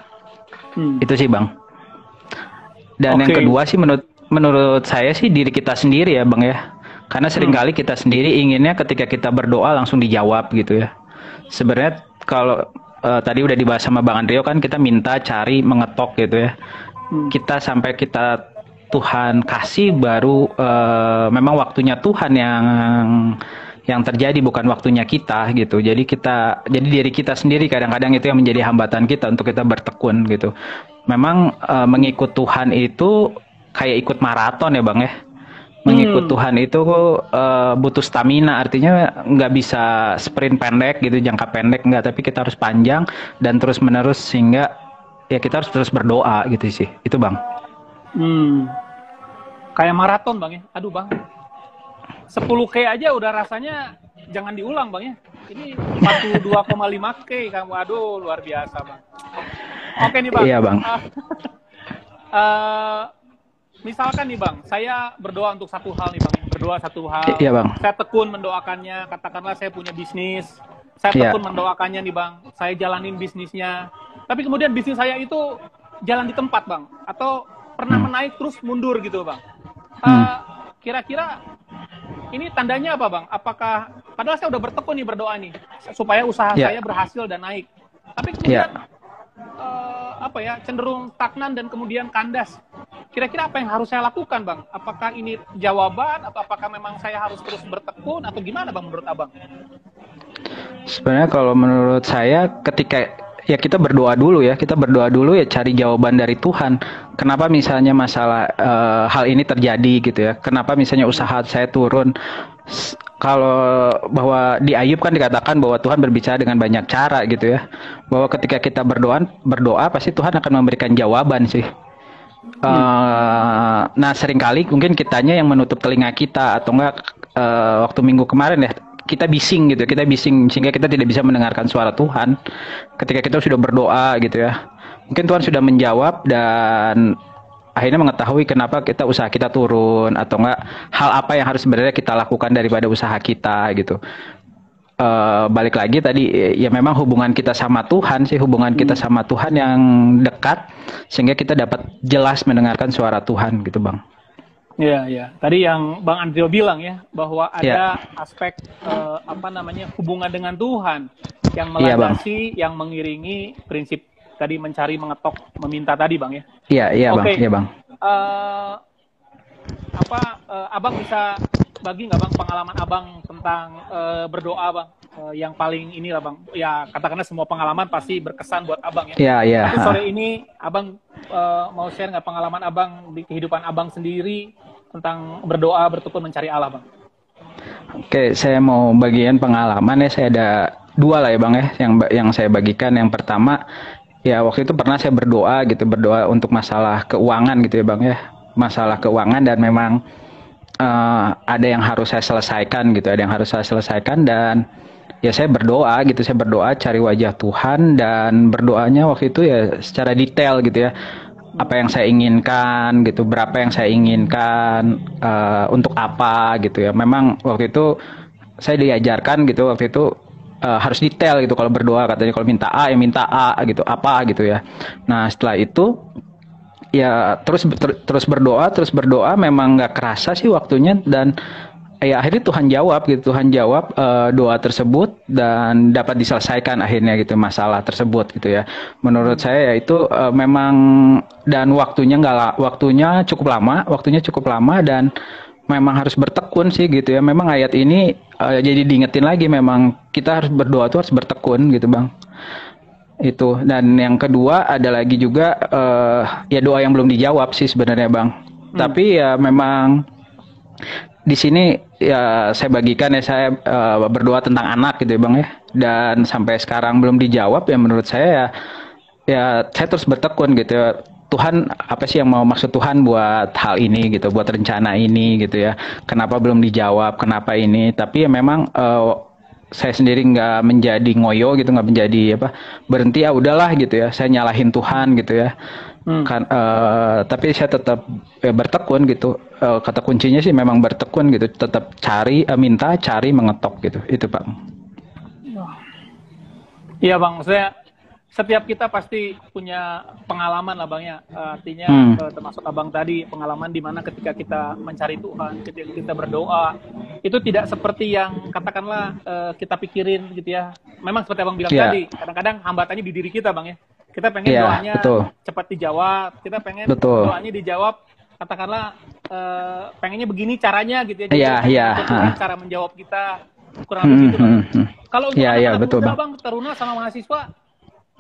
S3: hmm. itu sih bang dan okay. yang kedua sih menurut menurut saya sih diri kita sendiri ya bang ya karena sering kali hmm. kita sendiri inginnya ketika kita berdoa langsung dijawab gitu ya sebenarnya kalau uh, tadi udah dibahas sama bang Andrio kan kita minta cari mengetok gitu ya hmm. kita sampai kita Tuhan kasih baru uh, memang waktunya Tuhan yang yang terjadi bukan waktunya kita gitu. Jadi kita jadi diri kita sendiri kadang-kadang itu yang menjadi hambatan kita untuk kita bertekun gitu. Memang uh, mengikut Tuhan itu kayak ikut maraton ya Bang ya. Mengikut hmm. Tuhan itu uh, butuh stamina artinya nggak bisa sprint pendek gitu jangka pendek nggak tapi kita harus panjang dan terus menerus sehingga ya kita harus terus berdoa gitu sih. Itu Bang.
S1: Hmm. Kayak maraton bang ya. Aduh bang. 10K aja udah rasanya jangan diulang bang ya. Ini 42,5K kamu. Aduh luar biasa bang. Oke nih bang.
S3: Iya bang.
S1: Uh, [laughs] uh, misalkan nih bang, saya berdoa untuk satu hal nih bang. Berdoa satu hal.
S3: Iya bang.
S1: Saya tekun mendoakannya. Katakanlah saya punya bisnis. Saya iya. tekun iya. mendoakannya nih bang. Saya jalanin bisnisnya. Tapi kemudian bisnis saya itu jalan di tempat bang. Atau pernah hmm. menaik terus mundur gitu bang. kira hmm. eh, kira-kira ini tandanya apa bang? Apakah padahal saya udah bertekun nih berdoa nih supaya usaha yeah. saya berhasil dan naik. Tapi kemudian yeah. Ya. uh, apa ya cenderung stagnan dan kemudian kandas. Kira-kira apa yang harus saya lakukan bang? Apakah ini jawaban atau apakah memang saya harus terus bertekun atau gimana bang menurut abang?
S3: Sebenarnya kalau menurut saya ketika ya kita berdoa dulu ya. Kita berdoa dulu ya cari jawaban dari Tuhan. Kenapa misalnya masalah uh, hal ini terjadi gitu ya? Kenapa misalnya usaha saya turun? Kalau bahwa di Ayub kan dikatakan bahwa Tuhan berbicara dengan banyak cara gitu ya. Bahwa ketika kita berdoa berdoa pasti Tuhan akan memberikan jawaban sih. Uh, nah sering kali mungkin kitanya yang menutup telinga kita atau enggak uh, waktu minggu kemarin ya kita bising gitu kita bising sehingga kita tidak bisa mendengarkan suara Tuhan ketika kita sudah berdoa gitu ya mungkin Tuhan sudah menjawab dan akhirnya mengetahui kenapa kita usaha kita turun atau enggak hal apa yang harus sebenarnya kita lakukan daripada usaha kita gitu. Uh, balik lagi tadi ya memang hubungan kita sama Tuhan sih hubungan kita hmm. sama Tuhan yang dekat sehingga kita dapat jelas mendengarkan suara Tuhan gitu bang.
S1: Iya ya tadi yang Bang Andrio bilang ya bahwa ada ya. aspek uh, apa namanya hubungan dengan Tuhan yang iya, melandasi ya, yang mengiringi prinsip tadi mencari mengetok meminta tadi bang ya.
S3: Iya iya bang iya bang.
S1: Uh, apa uh, abang bisa bagi nggak bang pengalaman abang tentang uh, berdoa bang uh, yang paling inilah bang ya katakanlah semua pengalaman pasti berkesan buat abang ya.
S3: Iya iya.
S1: Tapi sore ini abang uh, mau share nggak pengalaman abang di kehidupan abang sendiri tentang berdoa bertukar mencari Allah bang.
S3: Oke saya mau bagian pengalaman ya. Saya ada dua lah ya bang ya yang yang saya bagikan. Yang pertama ya waktu itu pernah saya berdoa gitu berdoa untuk masalah keuangan gitu ya bang ya. Masalah keuangan dan memang uh, ada yang harus saya selesaikan gitu, ada yang harus saya selesaikan dan ya saya berdoa gitu, saya berdoa cari wajah Tuhan dan berdoanya waktu itu ya secara detail gitu ya apa yang saya inginkan gitu, berapa yang saya inginkan uh, untuk apa gitu ya. Memang waktu itu saya diajarkan gitu waktu itu uh, harus detail gitu kalau berdoa katanya kalau minta A ya minta A gitu apa gitu ya. Nah setelah itu ya terus ter, terus berdoa terus berdoa memang nggak kerasa sih waktunya dan ya akhirnya Tuhan jawab gitu. Tuhan jawab uh, doa tersebut dan dapat diselesaikan akhirnya gitu masalah tersebut gitu ya. Menurut saya ya itu uh, memang dan waktunya nggak waktunya cukup lama waktunya cukup lama dan memang harus bertekun sih gitu ya. Memang ayat ini uh, jadi diingetin lagi memang kita harus berdoa tuh harus bertekun gitu bang. Itu. Dan yang kedua ada lagi juga uh, ya doa yang belum dijawab sih sebenarnya bang. Hmm. tapi ya memang di sini ya saya bagikan ya saya uh, berdoa tentang anak gitu ya bang ya. Dan sampai sekarang belum dijawab ya menurut saya ya ya saya terus bertekun gitu ya. Tuhan apa sih yang mau maksud Tuhan buat hal ini gitu buat rencana ini gitu ya? Kenapa belum dijawab kenapa ini? Tapi ya memang uh, saya sendiri nggak menjadi ngoyo gitu nggak menjadi apa berhenti ya udahlah gitu ya. Saya nyalahin Tuhan gitu ya hmm. kan uh, tapi saya tetap ya, bertekun gitu. Uh, kata kuncinya sih memang bertekun gitu. Tetap cari uh, minta cari mengetok gitu. Itu pak
S1: Iya bang, saya setiap kita pasti punya pengalaman lah bang ya artinya hmm. uh, termasuk abang tadi pengalaman di mana ketika kita mencari Tuhan ketika kita berdoa itu tidak seperti yang katakanlah uh, kita pikirin gitu ya memang seperti abang bilang yeah. tadi kadang-kadang hambatannya di diri kita bang ya kita pengen yeah, doanya betul. cepat dijawab kita pengen betul. doanya dijawab katakanlah uh, pengennya begini caranya gitu ya
S3: jadi yeah, yeah.
S1: cara menjawab kita kurang lebih hmm, bang hmm, hmm. kalau untuk
S3: yeah, yeah, betul,
S1: bang. bang teruna sama mahasiswa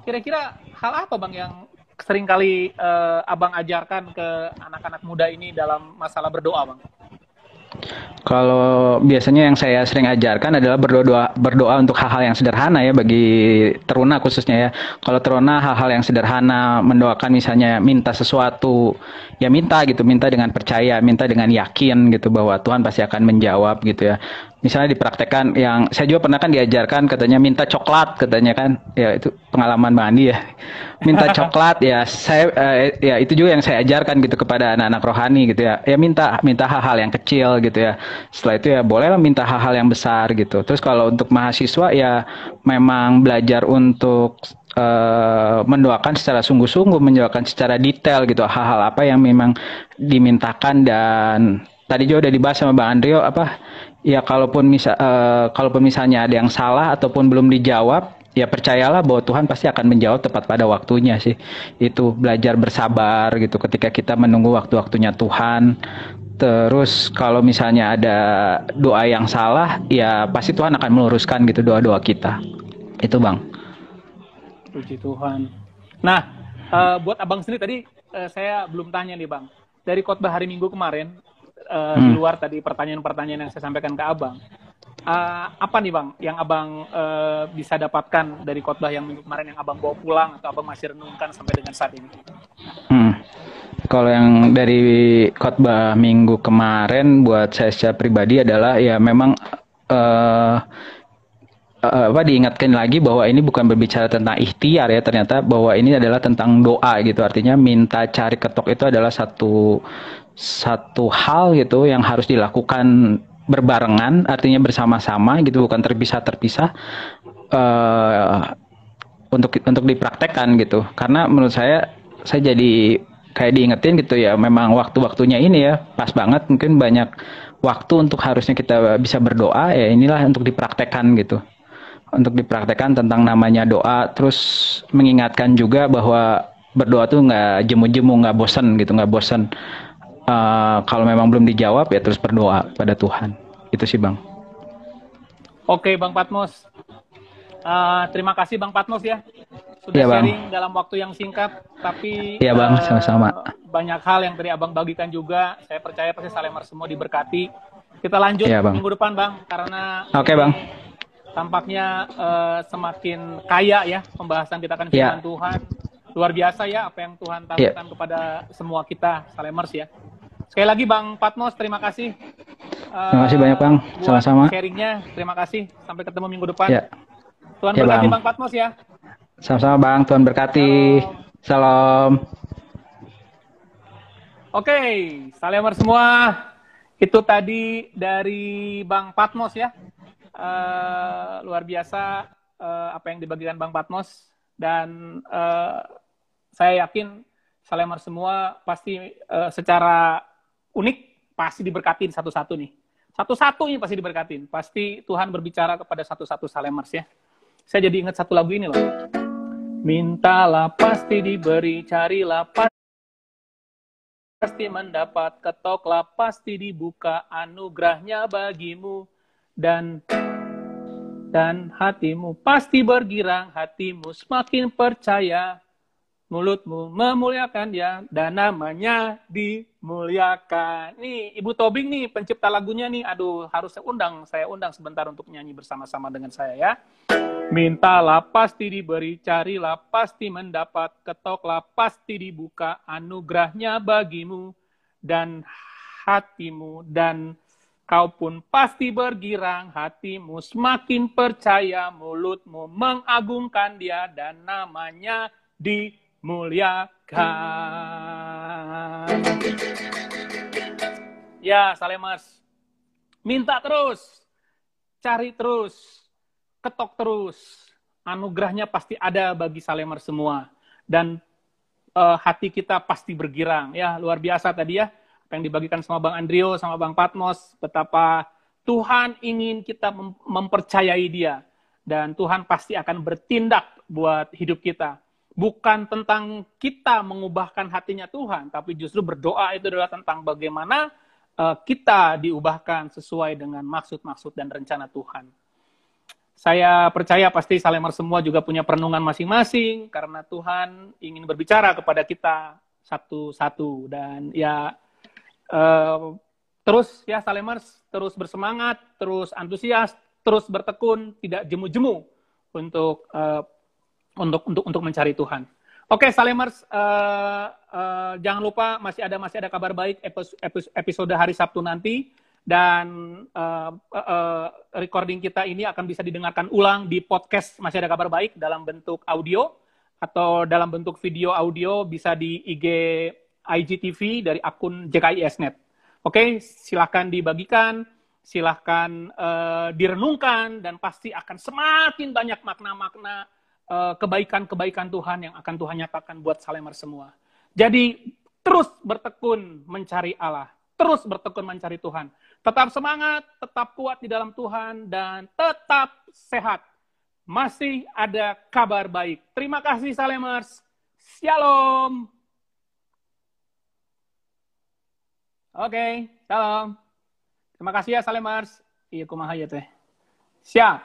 S1: kira-kira hal apa bang yang sering kali uh, abang ajarkan ke anak-anak muda ini dalam masalah berdoa bang?
S3: Kalau biasanya yang saya sering ajarkan adalah berdoa berdoa untuk hal-hal yang sederhana ya bagi teruna khususnya ya. Kalau teruna hal-hal yang sederhana mendoakan misalnya minta sesuatu ya minta gitu, minta dengan percaya, minta dengan yakin gitu bahwa Tuhan pasti akan menjawab gitu ya misalnya dipraktekkan yang saya juga pernah kan diajarkan katanya minta coklat katanya kan. Ya itu pengalaman Bang Andi ya. Minta [laughs] coklat ya saya eh, ya itu juga yang saya ajarkan gitu kepada anak-anak rohani gitu ya. Ya minta minta hal-hal yang kecil gitu ya. Setelah itu ya bolehlah minta hal-hal yang besar gitu. Terus kalau untuk mahasiswa ya memang belajar untuk uh, mendoakan secara sungguh-sungguh mendoakan secara detail gitu hal-hal apa yang memang dimintakan dan tadi juga udah dibahas sama Bang Andrio apa ya kalaupun misal uh, kalaupun misalnya ada yang salah ataupun belum dijawab ya percayalah bahwa Tuhan pasti akan menjawab tepat pada waktunya sih. Itu belajar bersabar gitu ketika kita menunggu waktu-waktunya Tuhan. Terus kalau misalnya ada doa yang salah ya pasti Tuhan akan meluruskan gitu doa-doa kita. Itu bang.
S1: Puji Tuhan. Nah uh, buat abang sendiri tadi uh, saya belum tanya nih bang. Dari khotbah hari Minggu kemarin uh, hmm. di luar tadi pertanyaan-pertanyaan yang saya sampaikan ke abang, uh, apa nih bang yang abang uh, bisa dapatkan dari khotbah yang minggu kemarin yang abang bawa pulang atau abang masih renungkan sampai dengan saat ini?
S3: Hmm. Kalau yang dari khotbah minggu kemarin buat saya secara pribadi adalah ya memang uh, uh, apa diingatkan lagi bahwa ini bukan berbicara tentang ikhtiar ya ternyata bahwa ini adalah tentang doa gitu artinya minta cari ketok itu adalah satu satu hal gitu yang harus dilakukan berbarengan artinya bersama-sama gitu bukan terpisah terpisah uh, untuk untuk dipraktekkan gitu. Karena menurut saya saya jadi kayak diingetin gitu ya memang waktu-waktunya ini ya pas banget mungkin banyak waktu untuk harusnya kita bisa berdoa ya inilah untuk dipraktekkan gitu. Untuk dipraktekkan tentang namanya doa terus mengingatkan juga bahwa berdoa tuh nggak jemu-jemu nggak bosan gitu nggak bosan uh, kalau memang belum dijawab ya terus berdoa pada Tuhan itu sih bang
S1: oke bang Patmos uh, terima kasih bang Patmos ya sudah
S3: ya, bang.
S1: sharing dalam waktu yang singkat tapi
S3: ya bang sama-sama
S1: uh, banyak hal yang tadi abang bagikan juga saya percaya pasti Salemar semua diberkati kita lanjut ya, bang. minggu depan bang karena
S3: oke bang
S1: tampaknya uh, semakin kaya ya pembahasan kita akan firman yeah. Tuhan. Luar biasa ya apa yang Tuhan tawarkan yeah. kepada semua kita, Salemers ya. Sekali lagi Bang Patmos, terima kasih.
S3: Uh, terima kasih banyak Bang, sama-sama.
S1: Sharingnya, terima kasih. Sampai ketemu minggu depan.
S3: Yeah.
S1: Tuhan yeah, berkati bang. bang Patmos ya.
S3: Sama-sama Bang, Tuhan berkati. Salam.
S1: Oke, okay, semua. Itu tadi dari Bang Patmos ya uh, luar biasa uh, apa yang dibagikan Bang Patmos dan uh, saya yakin Salemar semua pasti uh, secara unik pasti diberkatin satu-satu nih. Satu-satu ini pasti diberkatin. Pasti Tuhan berbicara kepada satu-satu Salemars ya. Saya jadi ingat satu lagu ini loh. Mintalah pasti diberi, carilah pasti mendapat, ketoklah pasti dibuka anugerahnya bagimu dan dan hatimu pasti bergirang, hatimu semakin percaya, mulutmu memuliakan dia, dan namanya dimuliakan. Nih, Ibu Tobing nih, pencipta lagunya nih, aduh harus saya undang, saya undang sebentar untuk nyanyi bersama-sama dengan saya ya. Mintalah pasti diberi, carilah pasti mendapat, ketoklah pasti dibuka, anugerahnya bagimu, dan hatimu, dan Kau pun pasti bergirang, hatimu semakin percaya, mulutmu mengagungkan dia dan namanya dimuliakan. Ya, Salemers. Minta terus, cari terus, ketok terus. Anugerahnya pasti ada bagi Salemers semua. Dan uh, hati kita pasti bergirang. Ya, luar biasa tadi ya yang dibagikan sama Bang Andrio, sama Bang Patmos, betapa Tuhan ingin kita mem mempercayai dia. Dan Tuhan pasti akan bertindak buat hidup kita. Bukan tentang kita mengubahkan hatinya Tuhan, tapi justru berdoa itu adalah tentang bagaimana uh, kita diubahkan sesuai dengan maksud-maksud dan rencana Tuhan. Saya percaya pasti Salemar semua juga punya perenungan masing-masing karena Tuhan ingin berbicara kepada kita satu-satu dan ya Uh, terus ya Salemers terus bersemangat, terus antusias, terus bertekun, tidak jemu-jemu untuk uh, untuk untuk untuk mencari Tuhan. Oke, okay, Salemers, uh, uh, jangan lupa masih ada masih ada kabar baik episode hari Sabtu nanti dan uh, uh, recording kita ini akan bisa didengarkan ulang di podcast masih ada kabar baik dalam bentuk audio atau dalam bentuk video audio bisa di IG IGTV dari akun JKISnet. Oke, silahkan dibagikan, silahkan uh, direnungkan, dan pasti akan semakin banyak makna-makna uh, kebaikan-kebaikan Tuhan yang akan Tuhan nyatakan buat Salemar semua. Jadi, terus bertekun mencari Allah, terus bertekun mencari Tuhan. Tetap semangat, tetap kuat di dalam Tuhan, dan tetap sehat. Masih ada kabar baik. Terima kasih Salemers. Shalom. Oke, okay, salam. Terima kasih ya Salemars. Iya kumaha ya teh. Siap.